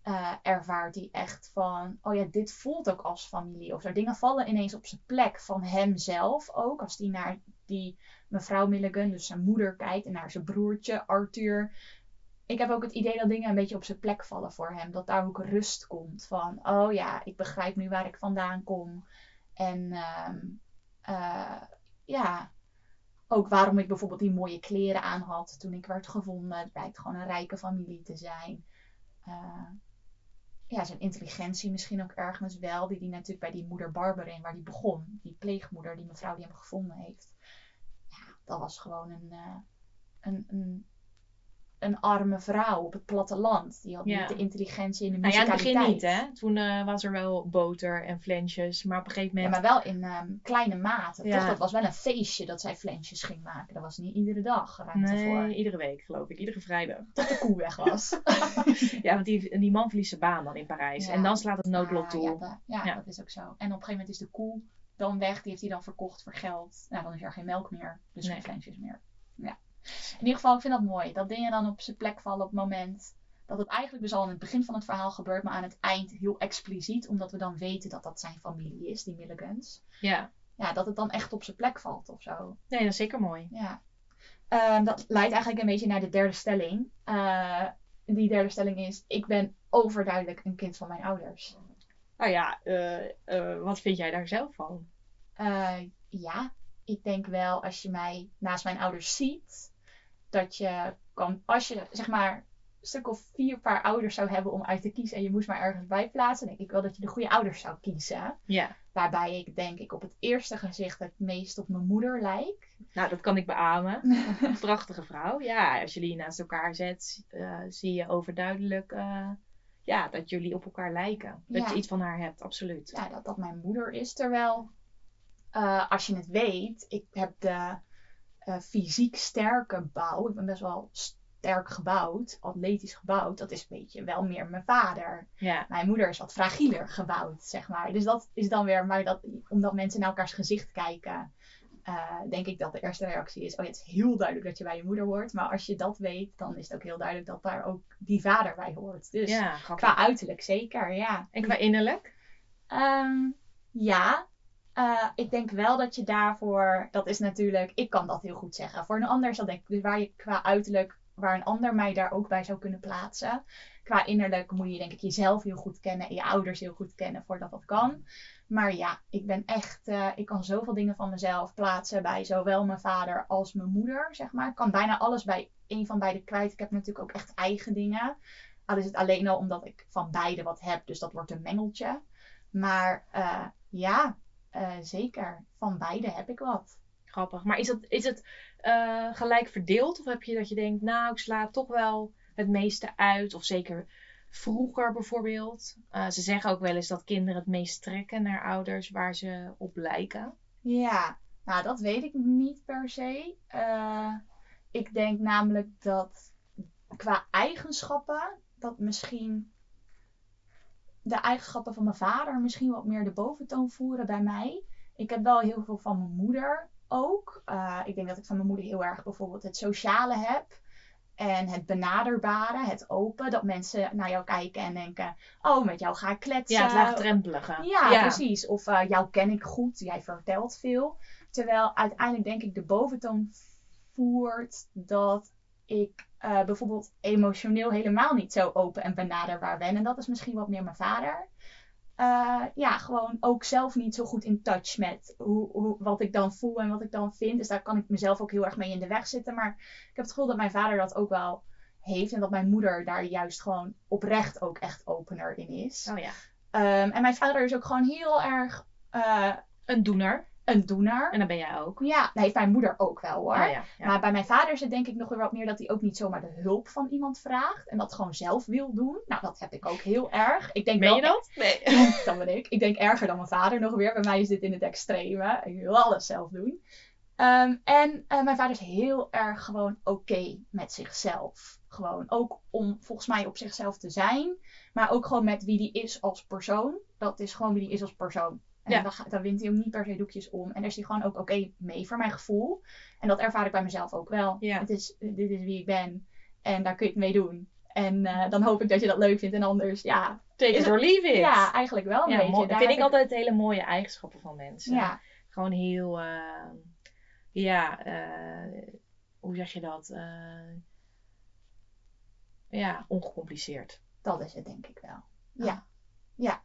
[SPEAKER 1] eh, ervaart hij echt van. Oh ja, dit voelt ook als familie. Of zo. Dingen vallen ineens op zijn plek. Van hemzelf ook. Als hij naar die mevrouw Milligan, dus zijn moeder, kijkt. En naar zijn broertje Arthur. Ik heb ook het idee dat dingen een beetje op zijn plek vallen voor hem. Dat daar ook rust komt. Van, oh ja, ik begrijp nu waar ik vandaan kom. En ehm, eh, ja, ook waarom ik bijvoorbeeld die mooie kleren aan had toen ik werd gevonden. Het blijkt gewoon een rijke familie te zijn. Eh, ja, zijn intelligentie misschien ook ergens wel. Die die natuurlijk bij die moeder Barberin, waar die begon. Die pleegmoeder, die mevrouw die hem gevonden heeft. Ja, dat was gewoon een, eh, een, een, een arme vrouw op het platteland. Die had
[SPEAKER 2] Ja.
[SPEAKER 1] niet de intelligentie en de
[SPEAKER 2] Nou ja, in het begin niet, hè. Toen eh, was er wel boter en flensjes, maar op een gegeven
[SPEAKER 1] Ja,
[SPEAKER 2] moment...
[SPEAKER 1] maar wel in ehm, kleine mate.
[SPEAKER 2] Ja.
[SPEAKER 1] Toch, dat was wel een feestje dat zij flensjes ging maken. Dat was niet iedere dag ruimte
[SPEAKER 2] nee,
[SPEAKER 1] voor.
[SPEAKER 2] iedere week geloof ik, iedere vrijdag.
[SPEAKER 1] Tot de koe weg was.
[SPEAKER 2] Ja, want die, die man verliest zijn baan dan in Parijs.
[SPEAKER 1] Ja.
[SPEAKER 2] En dan slaat het noodlot
[SPEAKER 1] Ah,
[SPEAKER 2] toe.
[SPEAKER 1] Ja, dat, ja,
[SPEAKER 2] Ja.
[SPEAKER 1] dat is ook zo. En op een gegeven moment is de koe dan weg. Die heeft hij dan verkocht voor geld. Nou, dan is er geen melk meer. Dus
[SPEAKER 2] Nee.
[SPEAKER 1] geen flensjes meer. In ieder geval, ik vind dat mooi. Dat dingen dan op zijn plek vallen op het moment... Dat het eigenlijk dus al in het begin van het verhaal gebeurt. Maar aan het eind heel expliciet. Omdat we dan weten dat dat zijn familie is, die Milligans.
[SPEAKER 2] Ja,
[SPEAKER 1] Ja, dat het dan echt op zijn plek valt of zo.
[SPEAKER 2] nee, dat is zeker mooi.
[SPEAKER 1] Ja. Ehm, dat leidt eigenlijk een beetje naar de derde stelling. Eh, die derde stelling is: ik ben overduidelijk een kind van mijn ouders.
[SPEAKER 2] Nou ja, eh, eh, wat vind jij daar zelf van?
[SPEAKER 1] Ja, ik denk wel als je mij naast mijn ouders ziet, dat je kan, als je zeg maar een stuk of vier paar ouders zou hebben om uit te kiezen en je moest maar ergens bij plaatsen, denk ik wel dat je de goede ouders zou kiezen.
[SPEAKER 2] Ja,
[SPEAKER 1] Waarbij ik denk ik op het eerste gezicht het meest op mijn moeder lijk.
[SPEAKER 2] nou dat kan ik beamen. Een prachtige vrouw. Ja, als je die naast elkaar zet, eh, zie je overduidelijk eh, ja, dat jullie op elkaar lijken. Dat
[SPEAKER 1] Ja.
[SPEAKER 2] je iets van haar hebt, absoluut.
[SPEAKER 1] ja, dat dat mijn moeder is. Terwijl, eh, als je het weet, ik heb de eh, fysiek sterke bouw. Ik ben best wel sterk gebouwd, atletisch gebouwd. Dat is een beetje wel meer mijn vader.
[SPEAKER 2] Ja,
[SPEAKER 1] Mijn moeder is wat fragieler gebouwd, zeg maar. Dus dat is dan weer, maar dat, omdat mensen naar elkaars gezicht kijken, eh, denk ik dat de eerste reactie is: Oh, ja, het is heel duidelijk dat je bij je moeder hoort. Maar als je dat weet, dan is het ook heel duidelijk dat daar ook die vader bij hoort. Dus
[SPEAKER 2] ja
[SPEAKER 1] qua uiterlijk zeker, ja.
[SPEAKER 2] En qua innerlijk?
[SPEAKER 1] Ehm, ja, Eh, ik denk wel dat je daarvoor, dat is natuurlijk, ik kan dat heel goed zeggen. Voor een ander dat denk ik, dus waar je qua uiterlijk, waar een ander mij daar ook bij zou kunnen plaatsen. Qua innerlijk moet je denk ik jezelf heel goed kennen en je ouders heel goed kennen voordat dat kan. Maar ja, ik ben echt, eh, ik kan zoveel dingen van mezelf plaatsen bij zowel mijn vader als mijn moeder, zeg maar. Ik kan bijna alles bij een van beide kwijt. Ik heb natuurlijk ook echt eigen dingen. Al is het alleen al omdat ik van beide wat heb, dus dat wordt een mengeltje. Maar eh, ja, eh, zeker. Van beide heb ik wat.
[SPEAKER 2] Grappig. Maar is, dat, is het eh, gelijk verdeeld? Of heb je dat je denkt, nou, ik sla toch wel het meeste uit? Of zeker vroeger bijvoorbeeld. Eh, ze zeggen ook wel eens dat kinderen het meest trekken naar ouders waar ze op lijken.
[SPEAKER 1] Ja, nou dat weet ik niet per se. Ik denk namelijk dat qua eigenschappen, dat misschien de eigenschappen van mijn vader misschien wat meer de boventoon voeren bij mij. Ik heb wel heel veel van mijn moeder ook. Eh, ik denk dat ik van mijn moeder heel erg bijvoorbeeld het sociale heb. En het benaderbare, het open. Dat mensen naar jou kijken en denken: Oh, met jou ga ik kletsen.
[SPEAKER 2] Ja, het laagdrempelige.
[SPEAKER 1] Ja, precies. Of eh, jou ken ik goed, jij vertelt veel. Terwijl uiteindelijk denk ik de boventoon voert dat ik eh, bijvoorbeeld emotioneel helemaal niet zo open en benaderbaar ben. En dat is misschien wat meer mijn vader. Eh, ja, gewoon ook zelf niet zo goed in touch met hoe, hoe, wat ik dan voel en wat ik dan vind. Dus daar kan ik mezelf ook heel erg mee in de weg zitten. Maar ik heb het gevoel dat mijn vader dat ook wel heeft. En dat mijn moeder daar juist gewoon oprecht ook echt opener in is.
[SPEAKER 2] Oh ja.
[SPEAKER 1] Ehm, en mijn vader is ook gewoon heel erg eh,
[SPEAKER 2] Een doener.
[SPEAKER 1] Een doener.
[SPEAKER 2] En dan ben jij ook.
[SPEAKER 1] Ja, dat heeft mijn moeder ook wel hoor.
[SPEAKER 2] Ah, ja, ja.
[SPEAKER 1] Maar bij mijn vader is het denk ik nog weer wat meer dat hij ook niet zomaar de hulp van iemand vraagt. En dat gewoon zelf wil doen. Nou, dat heb ik ook heel erg. Ik denk
[SPEAKER 2] Ben
[SPEAKER 1] wel
[SPEAKER 2] je dat? Nee.
[SPEAKER 1] dat ben ik. Ik denk erger dan mijn vader nog weer. Bij mij is dit in het extreme. Ik wil alles zelf doen. Ehm, en eh, mijn vader is heel erg gewoon oké met zichzelf. Gewoon ook om volgens mij op zichzelf te zijn. Maar ook gewoon met wie die is als persoon. Dat is gewoon wie die is als persoon. En
[SPEAKER 2] Ja.
[SPEAKER 1] dan, wint hij ook niet per se doekjes om. En daar is hij gewoon ook oké mee voor mijn gevoel. En dat ervaar ik bij mezelf ook wel. Het is, dit is wie ik ben. En daar kun je het mee doen. En eh, dan hoop ik dat je dat leuk vindt. En anders, ja,
[SPEAKER 2] Take
[SPEAKER 1] Is
[SPEAKER 2] it or leave it.
[SPEAKER 1] ja eigenlijk wel een
[SPEAKER 2] Ja,
[SPEAKER 1] beetje.
[SPEAKER 2] mooi. Dat
[SPEAKER 1] Daar
[SPEAKER 2] vind ik altijd hele mooie eigenschappen van mensen.
[SPEAKER 1] Ja,
[SPEAKER 2] Gewoon heel, eh, ja, eh, hoe zeg je dat? Eh, ja, ongecompliceerd.
[SPEAKER 1] dat is het denk ik wel. Ja.
[SPEAKER 2] Ja.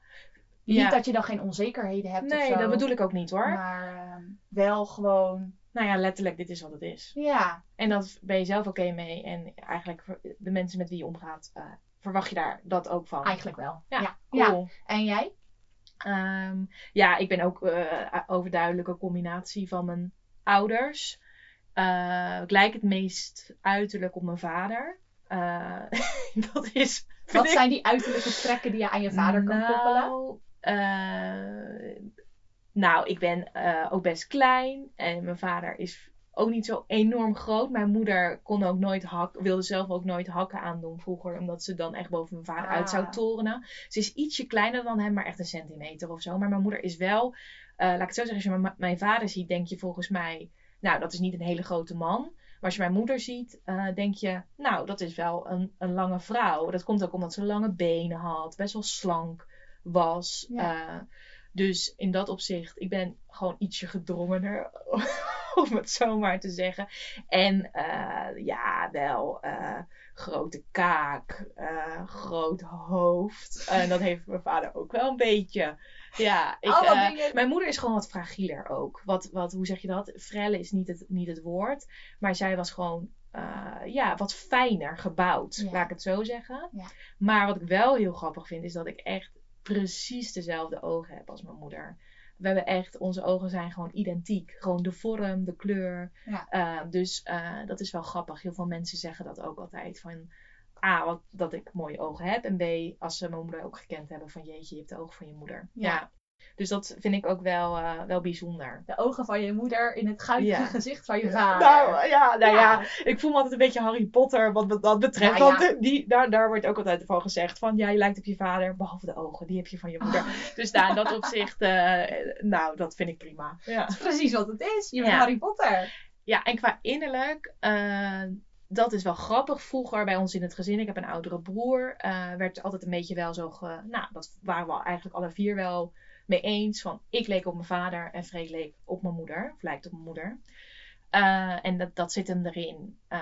[SPEAKER 1] Ja. Niet dat je dan geen onzekerheden hebt of
[SPEAKER 2] Nee,
[SPEAKER 1] zo.
[SPEAKER 2] dat bedoel ik ook niet hoor.
[SPEAKER 1] Maar ehm, wel gewoon,
[SPEAKER 2] Nou ja, letterlijk, dit is wat het is.
[SPEAKER 1] ja,
[SPEAKER 2] En dat ben je zelf oké mee. En eigenlijk de mensen met wie je omgaat, eh, verwacht je daar dat ook van.
[SPEAKER 1] eigenlijk wel.
[SPEAKER 2] Ja,
[SPEAKER 1] ja. ja.
[SPEAKER 2] Cool.
[SPEAKER 1] En jij?
[SPEAKER 2] Ehm, ja, ik ben ook eh overduidelijk een combinatie van mijn ouders. Eh, ik lijk het meest uiterlijk op mijn vader. Dat is.
[SPEAKER 1] Wat
[SPEAKER 2] ik-
[SPEAKER 1] zijn die uiterlijke trekken die je aan je vader kan koppelen?
[SPEAKER 2] Nou, eh, nou, ik ben eh, ook best klein. En mijn vader is ook niet zo enorm groot. Mijn moeder kon ook nooit hak, wilde zelf ook nooit hakken aandoen vroeger. Omdat ze dan echt boven mijn vader uit zou
[SPEAKER 1] Ah.
[SPEAKER 2] torenen. Ze is ietsje kleiner dan hem, maar echt een centimeter of zo. Maar mijn moeder is wel, eh, laat ik het zo zeggen, als je mijn, vader ziet, denk je volgens mij, nou, dat is niet een hele grote man. Maar als je mijn moeder ziet, denk je, nou, dat is wel een, een lange vrouw. Dat komt ook omdat ze lange benen had, best wel slank was.
[SPEAKER 1] Ja.
[SPEAKER 2] Eh, dus in dat opzicht, ik ben gewoon ietsje gedrongener, om het zo maar te zeggen. En eh, ja, wel eh, grote kaak, groot hoofd. En dat heeft mijn vader ook wel een beetje. Ja, ik, mijn moeder is gewoon wat fragieler ook. Wat, wat, hoe zeg je dat? Frelle is niet het, niet het woord. Maar zij was gewoon ja, wat fijner gebouwd,
[SPEAKER 1] Ja.
[SPEAKER 2] laat ik het zo zeggen.
[SPEAKER 1] Ja.
[SPEAKER 2] Maar wat ik wel heel grappig vind, is dat ik echt precies dezelfde ogen heb als mijn moeder. We hebben echt, onze ogen zijn gewoon identiek. Gewoon de vorm, de kleur.
[SPEAKER 1] Ja.
[SPEAKER 2] Eh, dus eh, dat is wel grappig. Heel veel mensen zeggen dat ook altijd. Van A, wat, dat ik mooie ogen heb. En B, als ze mijn moeder ook gekend hebben. Van jeetje, je hebt de ogen van je moeder.
[SPEAKER 1] Ja.
[SPEAKER 2] Ja. Dus dat vind ik ook wel, eh, wel bijzonder.
[SPEAKER 1] De ogen van je moeder in het guitige
[SPEAKER 2] Ja.
[SPEAKER 1] gezicht van je vader.
[SPEAKER 2] Nou, ja, nou
[SPEAKER 1] Ja.
[SPEAKER 2] ja. ik voel me altijd een beetje Harry Potter wat dat betreft.
[SPEAKER 1] Nou ja.
[SPEAKER 2] Want eh, die, daar, daar wordt ook altijd van gezegd van, ja, je lijkt op je vader, behalve de ogen, die heb je van je moeder. Dus daar, in dat opzicht, eh, nou, dat vind ik prima. Ja.
[SPEAKER 1] Dat is precies wat het is. Je bent
[SPEAKER 2] Ja.
[SPEAKER 1] Harry Potter.
[SPEAKER 2] Ja, en qua innerlijk, eh, dat is wel grappig. Vroeger bij ons in het gezin, ik heb een oudere broer, eh, werd altijd een beetje wel zo ge... Nou, dat waren we eigenlijk alle vier wel mee eens. Van, ik leek op mijn vader en Freek leek op mijn moeder. Of lijkt op mijn moeder. Eh, en dat, dat zit hem erin. Eh,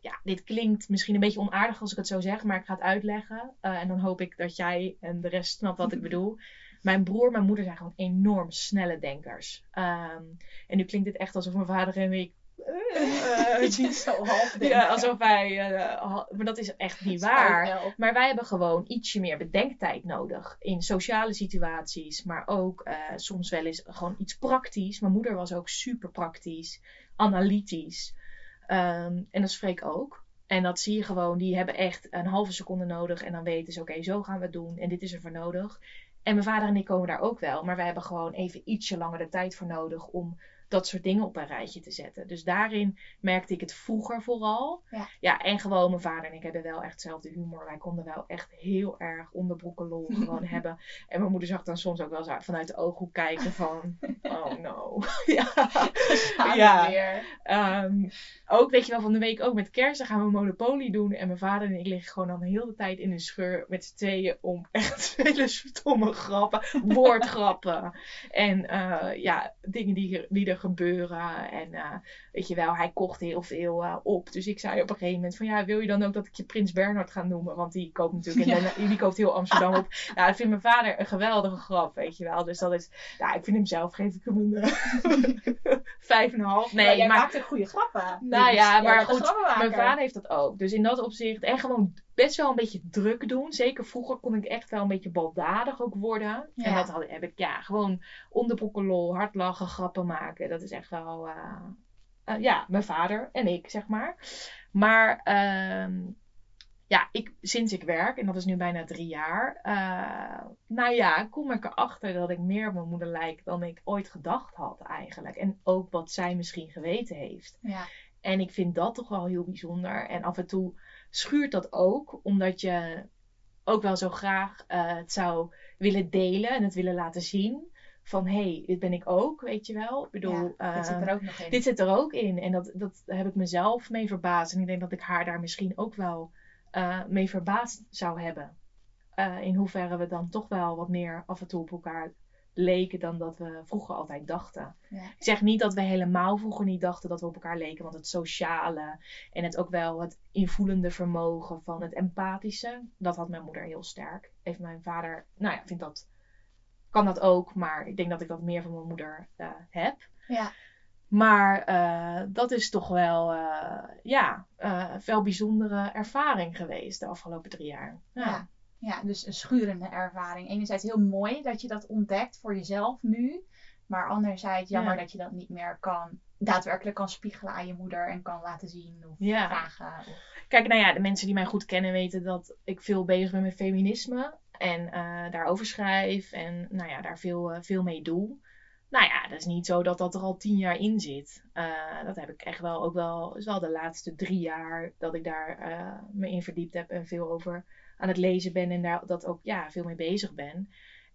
[SPEAKER 2] ja, dit klinkt misschien een beetje onaardig als ik het zo zeg, maar ik ga het uitleggen. Eh, en dan hoop ik dat jij en de rest snapt wat ik bedoel. Mijn broer en mijn moeder zijn gewoon enorm snelle denkers. Ehm, en nu klinkt het echt alsof mijn vader en ik.
[SPEAKER 1] Het is zo half
[SPEAKER 2] ja, alsof wij. eh, maar dat is echt niet waar. Maar wij hebben gewoon ietsje meer bedenktijd nodig. In sociale situaties, maar ook eh, soms wel eens gewoon iets praktisch. Mijn moeder was ook super praktisch, analytisch. Ehm, en dat spreek ook. En dat zie je gewoon, die hebben echt een halve seconde nodig. En dan weten ze, oké, zo gaan we het doen. En dit is er voor nodig. En mijn vader en ik komen daar ook wel. Maar wij hebben gewoon even ietsje langer de tijd voor nodig om dat soort dingen op een rijtje te zetten. Dus daarin merkte ik het vroeger vooral.
[SPEAKER 1] Ja.
[SPEAKER 2] ja, en gewoon mijn vader en ik hebben wel echt hetzelfde humor. Wij konden wel echt heel erg onderbroeken lol gewoon hebben. En mijn moeder zag dan soms ook wel zo vanuit de ooghoek kijken van... Oh no. ja. Ja. Ehm, ook, weet je wel, van de week ook met kerst dan gaan we Monopoly doen. En mijn vader en ik liggen gewoon dan heel de tijd in een scheur met z'n tweeën om echt hele stomme grappen, woordgrappen. En eh, ja, dingen die, die er gebeuren. En eh, weet je wel, hij kocht heel veel eh, op. Dus ik zei op een gegeven moment van ja, wil je dan ook dat ik je Prins Bernhard ga noemen? Want die koopt natuurlijk,
[SPEAKER 1] Ja.
[SPEAKER 2] Den- die koopt heel Amsterdam op. Nou, dat vindt mijn vader een geweldige grap, weet je wel. Dus dat is, ja, ik vind hem zelf, geef ik hem een eh, vijf en een half.
[SPEAKER 1] Maar
[SPEAKER 2] Nee,
[SPEAKER 1] jij
[SPEAKER 2] maar
[SPEAKER 1] maakt ook goede grappen.
[SPEAKER 2] Nou
[SPEAKER 1] Dus
[SPEAKER 2] ja,
[SPEAKER 1] jij
[SPEAKER 2] maar
[SPEAKER 1] een
[SPEAKER 2] goed, mijn vader heeft dat ook. Dus in dat opzicht, en gewoon best wel een beetje druk doen. Zeker vroeger kon ik echt wel een beetje baldadig ook worden.
[SPEAKER 1] Ja.
[SPEAKER 2] En dat had, heb ik ja, gewoon onderbroeken lol, hard lachen, grappen maken. Dat is echt wel, eh, eh, ja, mijn vader en ik, zeg maar. Maar ehm, ja, ik, sinds ik werk, en dat is nu bijna drie jaar, eh, nou ja, kom ik erachter dat ik meer op mijn moeder lijk dan ik ooit gedacht had eigenlijk. En ook wat zij misschien geweten heeft.
[SPEAKER 1] Ja.
[SPEAKER 2] En ik vind dat toch wel heel bijzonder. En af en toe schuurt dat ook, omdat je ook wel zo graag eh, het zou willen delen en het willen laten zien. Van hé, hey, dit ben ik ook, weet je wel. Ik bedoel,
[SPEAKER 1] ja, dit zit
[SPEAKER 2] eh,
[SPEAKER 1] er ook nog in.
[SPEAKER 2] dit zit er ook in. En dat, dat heb ik mezelf mee verbaasd. En ik denk dat ik haar daar misschien ook wel eh, mee verbaasd zou hebben. Eh, in hoeverre we dan toch wel wat meer af en toe op elkaar leken dan dat we vroeger altijd dachten.
[SPEAKER 1] Ja.
[SPEAKER 2] Ik zeg niet dat we helemaal vroeger niet dachten dat we op elkaar leken. Want het sociale en het ook wel het invoelende vermogen van het empathische, dat had mijn moeder heel sterk. Heeft mijn vader, nou ja, vindt dat, kan dat ook. Maar ik denk dat ik dat meer van mijn moeder eh, heb.
[SPEAKER 1] Ja.
[SPEAKER 2] Maar eh, dat is toch wel, eh, ja, wel bijzondere ervaring geweest de afgelopen drie jaar. Ja.
[SPEAKER 1] Ja. Ja, dus een schurende ervaring. Enerzijds heel mooi dat je dat ontdekt voor jezelf nu. Maar anderzijds jammer
[SPEAKER 2] Ja.
[SPEAKER 1] dat je dat niet meer kan, daadwerkelijk kan spiegelen aan je moeder en kan laten zien of
[SPEAKER 2] Ja.
[SPEAKER 1] vragen. Of,
[SPEAKER 2] Kijk, nou ja, de mensen die mij goed kennen weten dat ik veel bezig ben met feminisme. En eh, daarover schrijf en nou ja, daar veel, eh, veel mee doe. Nou ja, dat is niet zo dat dat er al tien jaar in zit. Eh, dat heb ik echt wel, ook wel, is wel de laatste drie jaar dat ik daar me in verdiept heb en veel over aan het lezen ben en daar dat ook ja, veel mee bezig ben.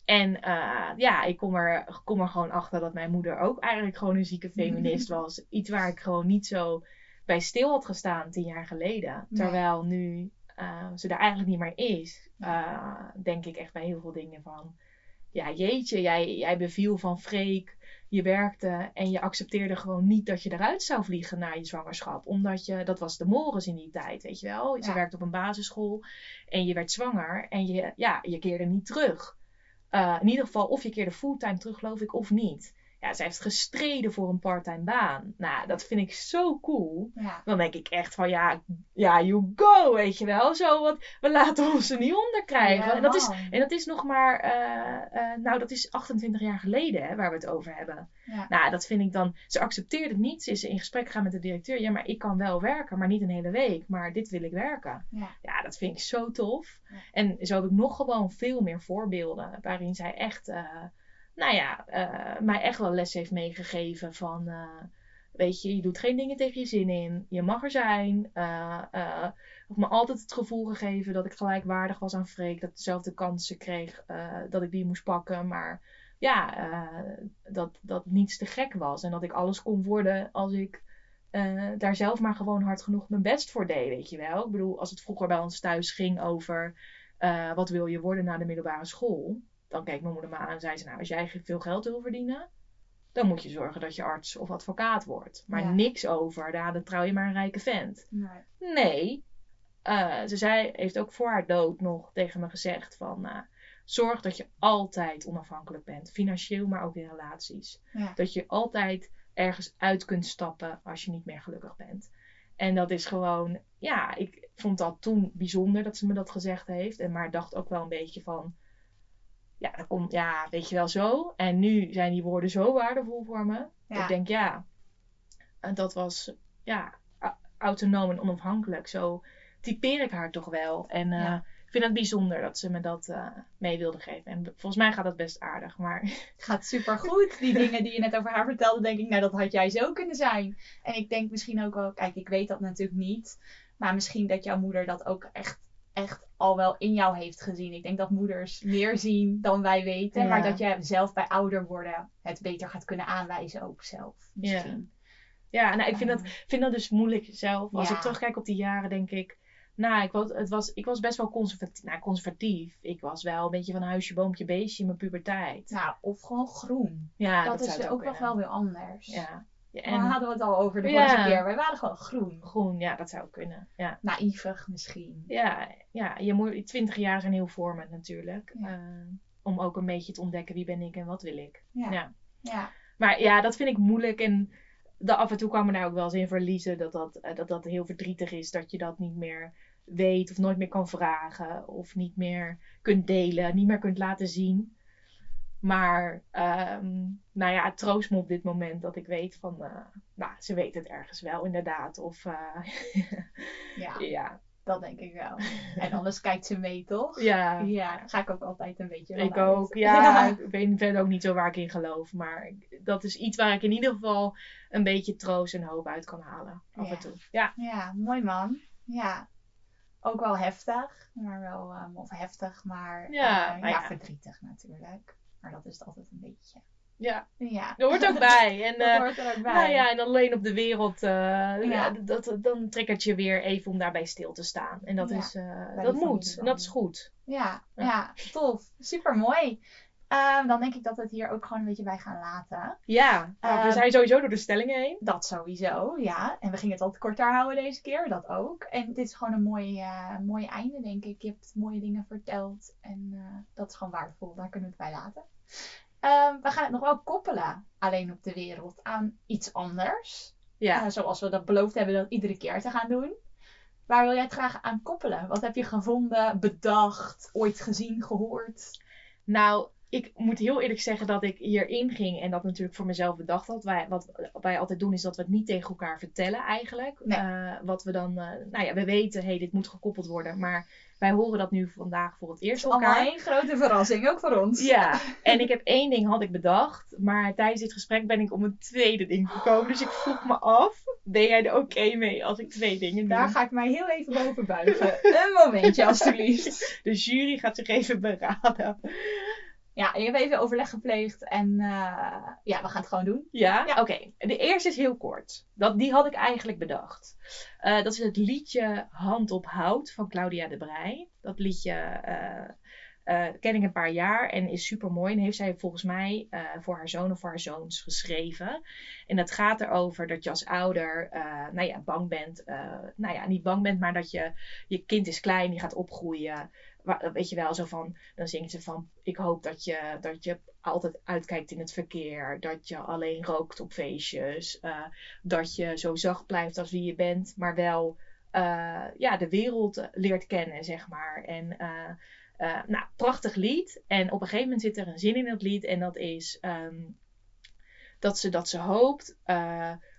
[SPEAKER 2] En eh, ja, ik kom er, kom er gewoon achter dat mijn moeder ook eigenlijk gewoon een zieke feminist was. Iets waar ik gewoon niet zo bij stil had gestaan tien jaar geleden. Terwijl nu eh, ze daar eigenlijk niet meer is, eh, denk ik echt bij heel veel dingen van. Ja, jeetje, jij, jij beviel van Freek, je werkte en je accepteerde gewoon niet dat je eruit zou vliegen na je zwangerschap. Omdat je, dat was de mores in die tijd, weet je wel.
[SPEAKER 1] Ja.
[SPEAKER 2] werkte op een basisschool en je werd zwanger en je, ja, je keerde niet terug. Eh, in ieder geval, of je keerde fulltime terug, geloof ik, of niet. Ja, zij heeft gestreden voor een parttime baan. Nou, dat vind ik zo cool.
[SPEAKER 1] ja.
[SPEAKER 2] Dan denk ik echt van, ja, ja, you go, weet je wel. Zo, want we laten ons er niet onder krijgen.
[SPEAKER 1] Ja,
[SPEAKER 2] en, dat is, en dat is nog maar, eh, eh, nou, dat is 28 jaar geleden hè, waar we het over hebben.
[SPEAKER 1] Ja.
[SPEAKER 2] Nou, dat vind ik dan, ze accepteert het niet. Ze is in gesprek gegaan met de directeur. Ja, maar ik kan wel werken, maar niet een hele week. Maar dit wil ik werken.
[SPEAKER 1] Ja.
[SPEAKER 2] Dat vind ik zo tof. En zo heb ik nog gewoon veel meer voorbeelden waarin zij echt, eh, nou ja, eh, mij echt wel les heeft meegegeven van, eh, weet je, je doet geen dingen tegen je zin in. Je mag er zijn. eh, of me altijd het gevoel gegeven dat ik gelijkwaardig was aan Freek. Dat ik dezelfde kansen kreeg, dat ik die moest pakken. Maar ja, dat, dat niets te gek was. En dat ik alles kon worden als ik daar zelf maar gewoon hard genoeg mijn best voor deed, weet je wel. Ik bedoel, als het vroeger bij ons thuis ging over wat wil je worden na de middelbare school, dan keek mijn moeder me aan en zei ze, nou, als jij veel geld wil verdienen, dan moet je zorgen dat je arts of advocaat wordt. Maar
[SPEAKER 1] Ja.
[SPEAKER 2] niks over, daar dan trouw je maar een rijke vent.
[SPEAKER 1] Nee.
[SPEAKER 2] Nee. Eh, ze zei, heeft ook voor haar dood nog tegen me gezegd van... eh, zorg dat je altijd onafhankelijk bent. Financieel, maar ook in relaties.
[SPEAKER 1] Ja.
[SPEAKER 2] Dat je altijd ergens uit kunt stappen als je niet meer gelukkig bent. En dat is gewoon... Ja, ik vond dat toen bijzonder dat ze me dat gezegd heeft. En maar dacht ook wel een beetje van... Ja, dat komt, ja, weet je wel zo. En nu zijn die woorden zo waardevol voor me.
[SPEAKER 1] Ja.
[SPEAKER 2] Ik denk, ja, en dat was ja, autonoom en onafhankelijk. Zo typeer ik haar toch wel. En eh, ik vind het bijzonder dat ze me dat eh, mee wilde geven. En volgens mij gaat dat best aardig. Maar
[SPEAKER 1] Het gaat supergoed. Die dingen die je net over haar vertelde, denk ik, nou dat had jij zo kunnen zijn. En ik denk misschien ook wel, kijk, ik weet dat natuurlijk niet. Maar misschien dat jouw moeder dat ook echt, echt al wel in jou heeft gezien. Ik denk dat moeders meer zien dan wij weten.
[SPEAKER 2] Ja.
[SPEAKER 1] Maar dat je zelf bij ouder worden het beter gaat kunnen aanwijzen ook zelf. Misschien.
[SPEAKER 2] ja, nou, ik vind dat, vind dat dus moeilijk zelf. Als
[SPEAKER 1] Ja.
[SPEAKER 2] ik terugkijk op die jaren, denk ik. Nou, ik was, het was, ik was best wel conservatief. Nou, conservatief. Ik was wel een beetje van huisje, boompje, beestje in mijn puberteit.
[SPEAKER 1] Nou, of gewoon groen.
[SPEAKER 2] Ja,
[SPEAKER 1] dat, is
[SPEAKER 2] het
[SPEAKER 1] ook nog wel weer anders.
[SPEAKER 2] Ja. Ja
[SPEAKER 1] En
[SPEAKER 2] en
[SPEAKER 1] hadden we het al over de
[SPEAKER 2] Ja.
[SPEAKER 1] vorige keer. Wij waren gewoon groen.
[SPEAKER 2] groen, ja, dat zou kunnen. Ja.
[SPEAKER 1] Naïvig misschien.
[SPEAKER 2] Ja, ja je moet, 20 jaar zijn heel vormend natuurlijk.
[SPEAKER 1] Ja.
[SPEAKER 2] Eh, om ook een beetje te ontdekken wie ben ik en wat wil ik.
[SPEAKER 1] Ja.
[SPEAKER 2] Ja. Maar ja, dat vind ik moeilijk. En de, af en toe kwam me daar ook wel eens in verliezen dat dat, eh, dat dat heel verdrietig is. Dat je dat niet meer weet of nooit meer kan vragen of niet meer kunt delen, niet meer kunt laten zien. Maar ehm, nou ja, het troost me op dit moment dat ik weet van, eh, nou, ze weet het ergens wel inderdaad. Of eh,
[SPEAKER 1] Ja,
[SPEAKER 2] ja,
[SPEAKER 1] dat denk ik wel. En anders kijkt ze mee, toch?
[SPEAKER 2] ja,
[SPEAKER 1] Ja, daar ga ik ook altijd een beetje
[SPEAKER 2] ik
[SPEAKER 1] uit.
[SPEAKER 2] ook. Ja, ik weet verder ook niet zo waar ik in geloof. Maar dat is iets waar ik in ieder geval een beetje troost en hoop uit kan halen. Af
[SPEAKER 1] Ja.
[SPEAKER 2] en toe. Ja,
[SPEAKER 1] Ja, mooi man. Ja. Ook wel heftig, maar wel, ehm, of heftig, maar
[SPEAKER 2] Ja,
[SPEAKER 1] eh,
[SPEAKER 2] nou
[SPEAKER 1] ja,
[SPEAKER 2] ja.
[SPEAKER 1] verdrietig natuurlijk. Maar dat is het altijd een beetje.
[SPEAKER 2] ja.
[SPEAKER 1] Ja.
[SPEAKER 2] dat hoort ook bij. En,
[SPEAKER 1] Dat
[SPEAKER 2] eh,
[SPEAKER 1] hoort er ook bij.
[SPEAKER 2] Nou ja, en alleen op de wereld, eh,
[SPEAKER 1] Ja.
[SPEAKER 2] dat, dan triggert je weer even om daarbij stil te staan. En dat,
[SPEAKER 1] Ja,
[SPEAKER 2] is, eh,
[SPEAKER 1] bij
[SPEAKER 2] dat moet. En dat is goed.
[SPEAKER 1] Ja,
[SPEAKER 2] Ja.
[SPEAKER 1] ja, tof. Super mooi. Dan denk ik dat we het hier ook gewoon een beetje bij gaan laten.
[SPEAKER 2] Ja, nou, we
[SPEAKER 1] Ehm,
[SPEAKER 2] zijn sowieso door de stellingen heen.
[SPEAKER 1] Dat sowieso, ja. En we gingen het wat korter houden deze keer, dat ook. En dit is gewoon een mooi, mooi einde, denk ik. Je hebt mooie dingen verteld en eh, dat is gewoon waardevol. Daar kunnen we het bij laten. Ehm, we gaan het nog wel koppelen, alleen op de wereld, aan iets anders.
[SPEAKER 2] Ja.
[SPEAKER 1] Eh, zoals we dat beloofd hebben dat iedere keer te gaan doen. Waar wil jij het graag aan koppelen? Wat heb je gevonden, bedacht, ooit gezien, gehoord?
[SPEAKER 2] Nou, ik moet heel eerlijk zeggen dat ik hierin ging en dat natuurlijk voor mezelf bedacht had. Wij, wat wij altijd doen is dat we het niet tegen elkaar vertellen eigenlijk.
[SPEAKER 1] Nee.
[SPEAKER 2] Eh, wat we dan, eh, nou ja, we weten, hey, dit moet gekoppeld worden. Maar wij horen dat nu vandaag voor het eerst elkaar.
[SPEAKER 1] Allemaal één grote verrassing, ook voor ons.
[SPEAKER 2] Ja, en ik heb één ding had ik bedacht, maar tijdens dit gesprek ben ik om een tweede ding gekomen. Dus ik vroeg me af, ben jij er oké mee als ik twee dingen doe?
[SPEAKER 1] Daar ga ik mij heel even boven buigen. een momentje, alstublieft.
[SPEAKER 2] De jury gaat zich even beraden.
[SPEAKER 1] Ja, ik heb even overleg gepleegd en eh, ja, we gaan het gewoon doen.
[SPEAKER 2] Ja?
[SPEAKER 1] Ja.
[SPEAKER 2] Oké, de eerste is heel kort. Dat, die had ik eigenlijk bedacht. Eh, dat is het liedje Hand op Hout van Claudia de Brij. Dat liedje eh, ken ik een paar jaar en is super mooi. En heeft zij volgens mij voor haar zoon of voor haar zoons geschreven. En dat gaat erover dat je als ouder nou ja, bang bent. nou ja, niet bang bent, maar dat je, je kind is klein, die gaat opgroeien. Weet je wel, zo van, dan zingt ze van, ik hoop dat je, dat je altijd uitkijkt in het verkeer. Dat je alleen rookt op feestjes. eh, dat je zo zacht blijft als wie je bent, maar wel eh, ja, de wereld leert kennen, zeg maar. En eh, nou, prachtig lied. En op een gegeven moment zit er een zin in het lied. En dat is ehm, dat, ze, dat ze hoopt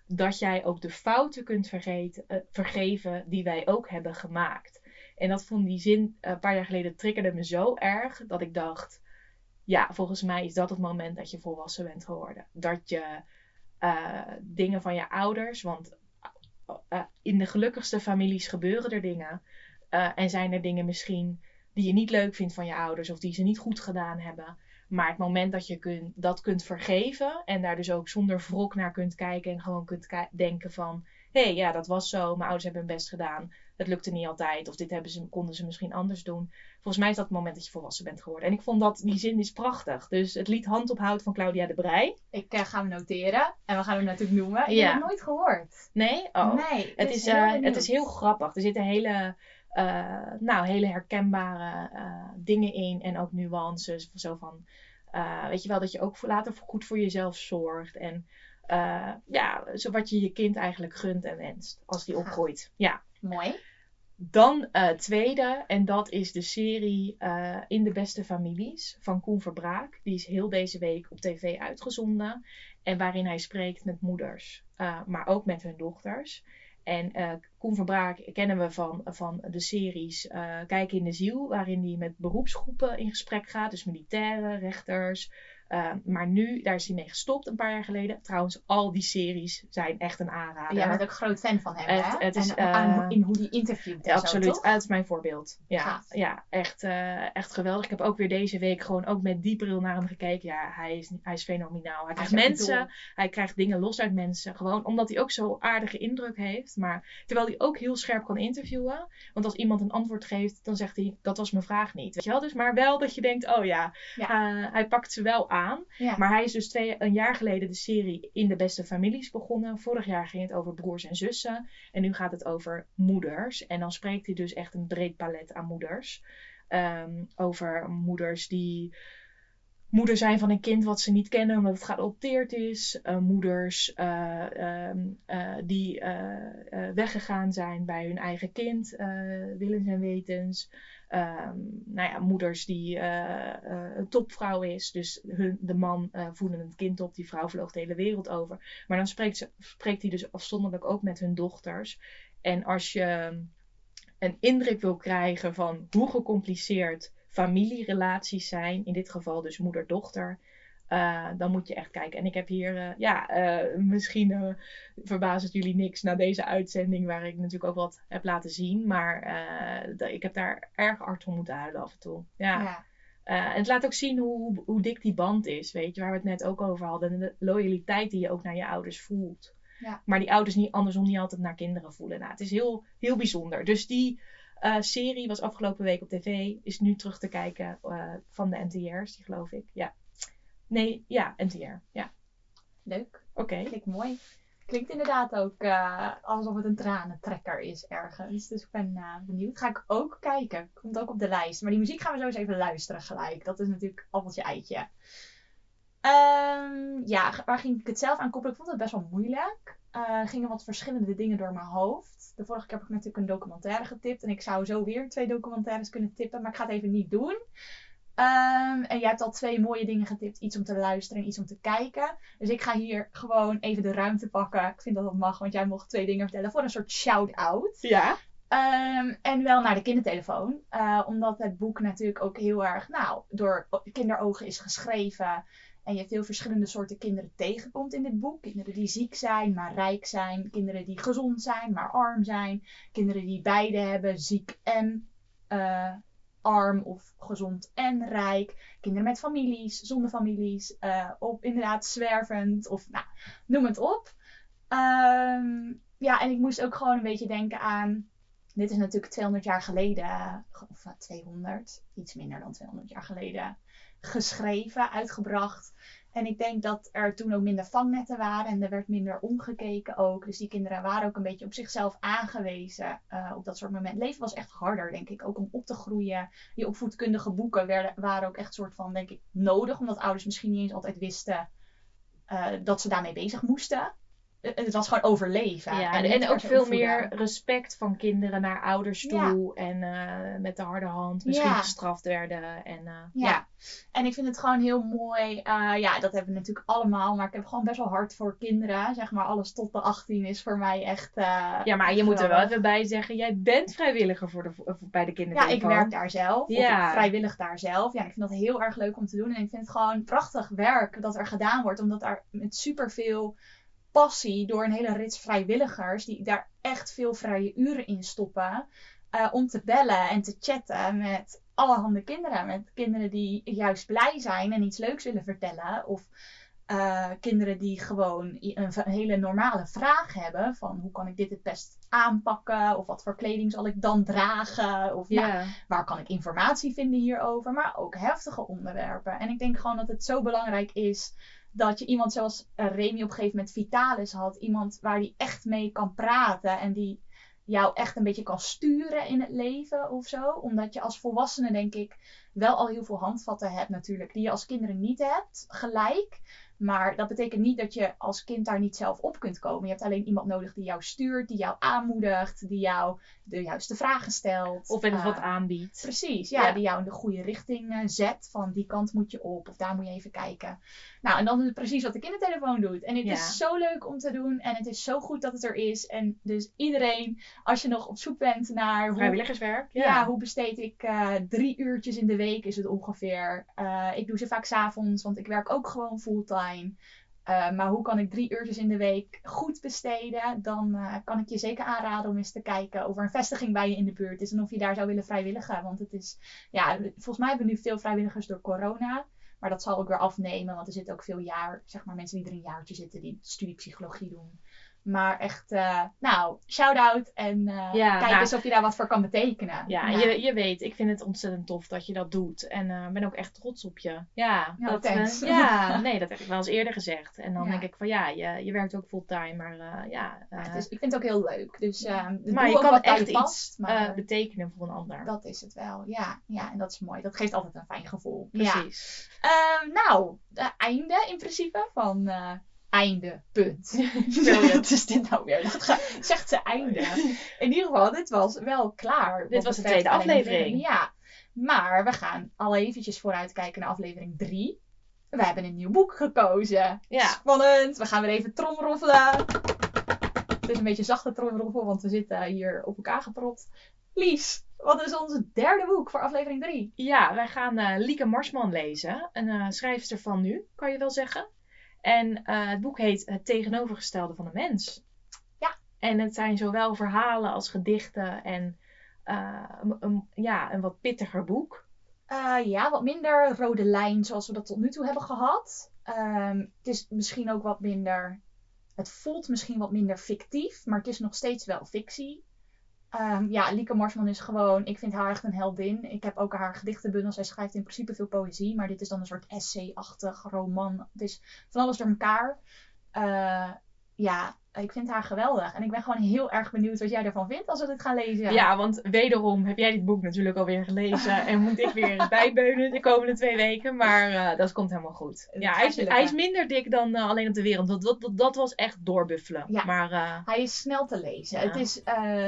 [SPEAKER 2] dat jij ook de fouten kunt vergeten, vergeven die wij ook hebben gemaakt. En dat vond die zin eh, een paar jaar geleden triggerde me zo erg dat ik dacht: ja, volgens mij is dat het moment dat je volwassen bent geworden. Dat je eh, dingen van je ouders, want eh, in de gelukkigste families gebeuren er dingen. en zijn er dingen misschien die je niet leuk vindt van je ouders of die ze niet goed gedaan hebben. Maar het moment dat je dat kunt vergeven en daar dus ook zonder wrok naar kunt kijken en gewoon kunt denken van... Hé, hey, ja, dat was zo. Mijn ouders hebben hun best gedaan. Het lukte niet altijd. Of dit hebben ze, konden ze misschien anders doen. Volgens mij is dat het moment dat je volwassen bent geworden. En ik vond dat, die zin is prachtig. Dus het lied Hand op Hout van Claudia de Brij.
[SPEAKER 1] Ik eh, ga hem noteren en we gaan hem natuurlijk noemen. Ik
[SPEAKER 2] Ja.
[SPEAKER 1] heb het nooit gehoord.
[SPEAKER 2] Nee? Oh.
[SPEAKER 1] Nee,
[SPEAKER 2] Het is,
[SPEAKER 1] heel
[SPEAKER 2] eh, het is heel grappig. Er zitten hele, eh, nou, hele herkenbare dingen in. En ook nuances. Zo van, weet je wel, dat je ook voor, later goed voor jezelf zorgt. En ja, zo wat je je kind eigenlijk gunt en wenst. Als die opgroeit. Ja.
[SPEAKER 1] Mooi.
[SPEAKER 2] Dan eh tweede, en dat is de serie eh, In de Beste Families van Koen Verbraak. Die is heel deze week op tv uitgezonden. En waarin hij spreekt met moeders, eh, maar ook met hun dochters. En Koen Verbraak kennen we van, van de series Kijken in de Ziel, waarin hij met beroepsgroepen in gesprek gaat. Dus militairen, rechters. Eh, maar nu, daar is hij mee gestopt een paar jaar geleden. Trouwens, al die series zijn echt een aanrader.
[SPEAKER 1] Jij bent ook groot fan van hem,
[SPEAKER 2] Het-
[SPEAKER 1] hè?
[SPEAKER 2] het is,
[SPEAKER 1] en aan-
[SPEAKER 2] eh,
[SPEAKER 1] in hoe die interviewt
[SPEAKER 2] Ja,
[SPEAKER 1] zo,
[SPEAKER 2] absoluut. Dat is mijn voorbeeld. Ja,
[SPEAKER 1] Gaaf.
[SPEAKER 2] ja echt, eh, echt geweldig. Ik heb ook weer deze week gewoon ook met die bril naar hem gekeken. Ja, hij is, hij is fenomenaal. Hij krijgt mensen, hij krijgt dingen los uit mensen. Gewoon omdat hij ook zo'n aardige indruk heeft. Maar terwijl hij ook heel scherp kan interviewen. Want als iemand een antwoord geeft, dan zegt hij, dat was mijn vraag niet. Weet je wel? Dus maar wel dat je denkt, oh ja,
[SPEAKER 1] Ja.
[SPEAKER 2] hij pakt ze wel aan.
[SPEAKER 1] Ja.
[SPEAKER 2] Maar hij is dus twee, een jaar geleden de serie In de Beste Families begonnen. Vorig jaar ging het over broers en zussen. En nu gaat het over moeders. En dan spreekt hij dus echt een breed palet aan moeders. Ehm, over moeders die moeder zijn van een kind wat ze niet kennen omdat het geadopteerd is. Uh, moeders uh, uh, die weggegaan zijn bij hun eigen kind, willens en wetens. Um, nou ja, moeders die een topvrouw is, dus hun, de man voeden een kind op, die vrouw vloog de hele wereld over. Maar dan spreekt, ze, spreekt hij dus afzonderlijk ook met hun dochters. En als je een indruk wil krijgen van hoe gecompliceerd familierelaties zijn, in dit geval dus moeder-dochter, uh, dan moet je echt kijken. En ik heb hier, uh, ja, uh, misschien verbaast het jullie niks na deze uitzending, waar ik natuurlijk ook wat heb laten zien. Maar ik heb daar erg hard om moeten huilen af en toe. Ja. ja. en het laat ook zien hoe, hoe dik die band is, weet je, waar we het net ook over hadden. En de loyaliteit die je ook naar je ouders voelt. Ja. Maar die ouders niet andersom niet altijd naar kinderen voelen. Nou, het is heel, heel bijzonder. Dus die serie was afgelopen week op tv. Is nu terug te kijken van de NTR's, die geloof ik. Ja. Nee, ja, NTR. Ja.
[SPEAKER 1] Leuk.
[SPEAKER 2] Oké. Okay.
[SPEAKER 1] Klinkt mooi. Klinkt inderdaad ook uh, alsof het een tranentrekker is ergens. Dus ik ben benieuwd. Ga ik ook kijken. Komt ook op de lijst. Maar die muziek gaan we zo eens even luisteren gelijk. Dat is natuurlijk appeltje eitje. Um, ja, waar ging ik het zelf aan koppelen? Ik vond het best wel moeilijk. Uh, gingen wat verschillende dingen door mijn hoofd. De vorige keer heb ik natuurlijk een documentaire getipt. En ik zou zo weer twee documentaires kunnen tippen. Maar ik ga het even niet doen. Um, en jij hebt al twee mooie dingen getipt. Iets om te luisteren en iets om te kijken. Dus ik ga hier gewoon even de ruimte pakken. Ik vind dat dat mag, want jij mocht twee dingen vertellen. Voor een soort shout-out.
[SPEAKER 2] Ja.
[SPEAKER 1] Um, en wel naar de kindertelefoon. Uh, omdat het boek natuurlijk ook heel erg nou, door kinderogen is geschreven. En je hebt heel verschillende soorten kinderen tegenkomt in dit boek. Kinderen die ziek zijn, maar rijk zijn. Kinderen die gezond zijn, maar arm zijn. Kinderen die beide hebben, ziek en uh, arm of gezond en rijk. Kinderen met families, zonder families. Uh, op inderdaad zwervend of nou, noem het op. Um, ja, en ik moest ook gewoon een beetje denken aan... Dit is natuurlijk 200 jaar geleden, of 200, iets minder dan 200 jaar geleden geschreven, uitgebracht. En ik denk dat er toen ook minder vangnetten waren en er werd minder omgekeken ook. Dus die kinderen waren ook een beetje op zichzelf aangewezen uh, op dat soort moment. Leven was echt harder, denk ik, ook om op te groeien. Die opvoedkundige boeken werden, waren ook echt soort van, denk ik, nodig. Omdat ouders misschien niet eens altijd wisten uh, dat ze daarmee bezig moesten het was gewoon overleven.
[SPEAKER 2] Ja, en, en ook veel meer respect van kinderen naar ouders toe. En uh, met de harde hand misschien ja. gestraft werden. En, uh,
[SPEAKER 1] ja. ja. en ik vind het gewoon heel mooi. Uh, ja, dat hebben we natuurlijk allemaal. Maar ik heb gewoon best wel hard voor kinderen. Zeg maar, alles tot de 18 is voor mij echt.
[SPEAKER 2] ja, maar je moet er wel even bij zeggen: jij bent vrijwilliger voor de, bij de kinderen.
[SPEAKER 1] Ja, ik werk daar zelf. Ja. Of vrijwillig daar zelf. Ja, ik vind dat heel erg leuk om te doen. En ik vind het gewoon prachtig werk dat er gedaan wordt. Omdat er met superveel passie door een hele rits vrijwilligers die daar echt veel vrije uren in stoppen. Uh, om te bellen en te chatten met allerhande kinderen. Met kinderen die juist blij zijn en iets leuks willen vertellen. Of uh, kinderen die gewoon een, hele normale vraag hebben. Van hoe kan ik dit het best aanpakken? Of wat voor kleding zal ik dan dragen? Of yeah. nou, waar kan ik informatie vinden hierover? Maar ook heftige onderwerpen. En ik denk gewoon dat het zo belangrijk is dat je iemand zoals uh, Remy op een gegeven moment Vitalis had. Iemand waar die echt mee kan praten en die jou echt een beetje kan sturen in het leven of zo. Omdat je als volwassene denk ik wel al heel veel handvatten hebt natuurlijk. Die je als kinderen niet hebt, gelijk. Maar dat betekent niet dat je als kind daar niet zelf op kunt komen. Je hebt alleen iemand nodig die jou stuurt, die jou aanmoedigt, die jou de juiste vragen stelt.
[SPEAKER 2] Of eens wat aanbiedt.
[SPEAKER 1] Precies, ja, die jou in de goede richting uh, zet. Van die kant moet je op of daar moet je even kijken. Nou, en dan is het precies wat de kindertelefoon doet. En het is zo leuk om te doen en het is zo goed dat het er is. En dus iedereen, als je nog op zoek bent naar...
[SPEAKER 2] Hoe, Vrijwilligerswerk.
[SPEAKER 1] Ja. ja. hoe besteed ik uh, drie uurtjes in de week is het ongeveer. Ik doe ze vaak s'avonds, want ik werk ook gewoon fulltime. Uh, maar hoe kan ik drie uurtjes in de week goed besteden? Dan uh, kan ik je zeker aanraden om eens te kijken of er een vestiging bij je in de buurt is. En of je daar zou willen vrijwilligen. Want het is, ja, volgens mij hebben we nu veel vrijwilligers door corona. Maar dat zal ook weer afnemen, want er zitten ook veel jaar, zeg maar mensen die er een jaartje zitten die studie psychologie doen. Maar echt, eh, nou, shout-out en eh,
[SPEAKER 2] Ja,
[SPEAKER 1] kijk
[SPEAKER 2] nou-
[SPEAKER 1] eens of je daar wat voor kan betekenen.
[SPEAKER 2] Ja,
[SPEAKER 1] Nou,
[SPEAKER 2] je, je weet, ik vind het ontzettend tof dat je dat doet. En ik ben ook echt trots op je. Ja,
[SPEAKER 1] Ja,
[SPEAKER 2] dat, ja, nee, dat heb ik wel eens eerder gezegd. En dan denk ik van ja, je, je werkt ook fulltime, maar ja.
[SPEAKER 1] het is, ik vind het ook heel leuk. Dus
[SPEAKER 2] maar je
[SPEAKER 1] ook
[SPEAKER 2] kan echt
[SPEAKER 1] je
[SPEAKER 2] iets.
[SPEAKER 1] Maar
[SPEAKER 2] betekenen voor een ander.
[SPEAKER 1] dat is het wel. Ja, ja, en dat is mooi. Dat geeft altijd een fijn gevoel.
[SPEAKER 2] Precies.
[SPEAKER 1] Ehm, nou, einde in principe van einde, punt.
[SPEAKER 2] Brilliant.
[SPEAKER 1] Wat is dit nou weer? Dat ga- zegt ze einde. In ieder geval, dit was wel klaar. wat
[SPEAKER 2] was de tweede aflevering.
[SPEAKER 1] Ja, maar we gaan al eventjes vooruitkijken naar aflevering 3. We hebben een nieuw boek gekozen.
[SPEAKER 2] Ja.
[SPEAKER 1] Spannend. We gaan weer even tromroffelen. Het is een beetje zachte tromroffel, want we zitten hier op elkaar gepropt. Lies, wat is ons derde boek voor aflevering 3?
[SPEAKER 2] Ja, wij gaan eh, Lieke Marsman lezen. Een eh, schrijfster van nu, kan je wel zeggen. En eh, het boek heet Het tegenovergestelde van de mens.
[SPEAKER 1] Ja.
[SPEAKER 2] En het zijn zowel verhalen als gedichten en eh, een, een- ja, een wat pittiger boek.
[SPEAKER 1] Eh, ja, wat minder rode lijn zoals we dat tot nu toe hebben gehad. Ehm, het is misschien ook wat minder. Het voelt misschien wat minder fictief, maar het is nog steeds wel fictie. Ehm, ja, Lieke Marsman is gewoon. Ik vind haar echt een heldin. Ik heb ook haar gedichtenbundel. Zij schrijft in principe veel poëzie, maar dit is dan een soort essay-achtig roman. Het is van alles door elkaar. Eh, ja, ik vind haar geweldig. En ik ben gewoon heel erg benieuwd wat jij ervan vindt als we dit gaan lezen.
[SPEAKER 2] Ja. want wederom heb jij dit boek natuurlijk alweer gelezen. En moet ik weer bijbeunen de komende twee weken. Maar eh, dat komt helemaal goed. Ja, hij is, hij is minder dik dan eh, alleen op de wereld. Dat, dat, dat, dat was echt doorbuffelen.
[SPEAKER 1] Ja.
[SPEAKER 2] Maar eh,
[SPEAKER 1] Hij is snel te lezen.
[SPEAKER 2] Ja.
[SPEAKER 1] Het is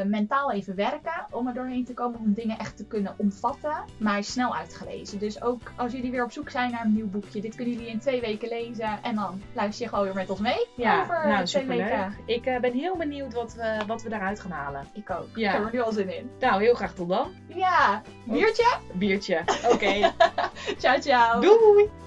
[SPEAKER 1] mentaal even werken om er doorheen te komen, om dingen echt te kunnen omvatten. Maar hij is snel uitgelezen. Dus ook als jullie weer op zoek zijn naar een nieuw boekje, dit kunnen jullie in twee weken lezen. En dan luister je gewoon weer met ons mee
[SPEAKER 2] ja,
[SPEAKER 1] over
[SPEAKER 2] nou
[SPEAKER 1] twee
[SPEAKER 2] superleuk.
[SPEAKER 1] weken.
[SPEAKER 2] Ik eh, ben heel benieuwd wat we, wat we daaruit gaan halen.
[SPEAKER 1] Ik ook.
[SPEAKER 2] Ja.
[SPEAKER 1] Ik heb er nu al zin in.
[SPEAKER 2] Nou, heel graag tot dan.
[SPEAKER 1] Ja, biertje.
[SPEAKER 2] Biertje. Oké.
[SPEAKER 1] Ciao, ciao.
[SPEAKER 2] Doei!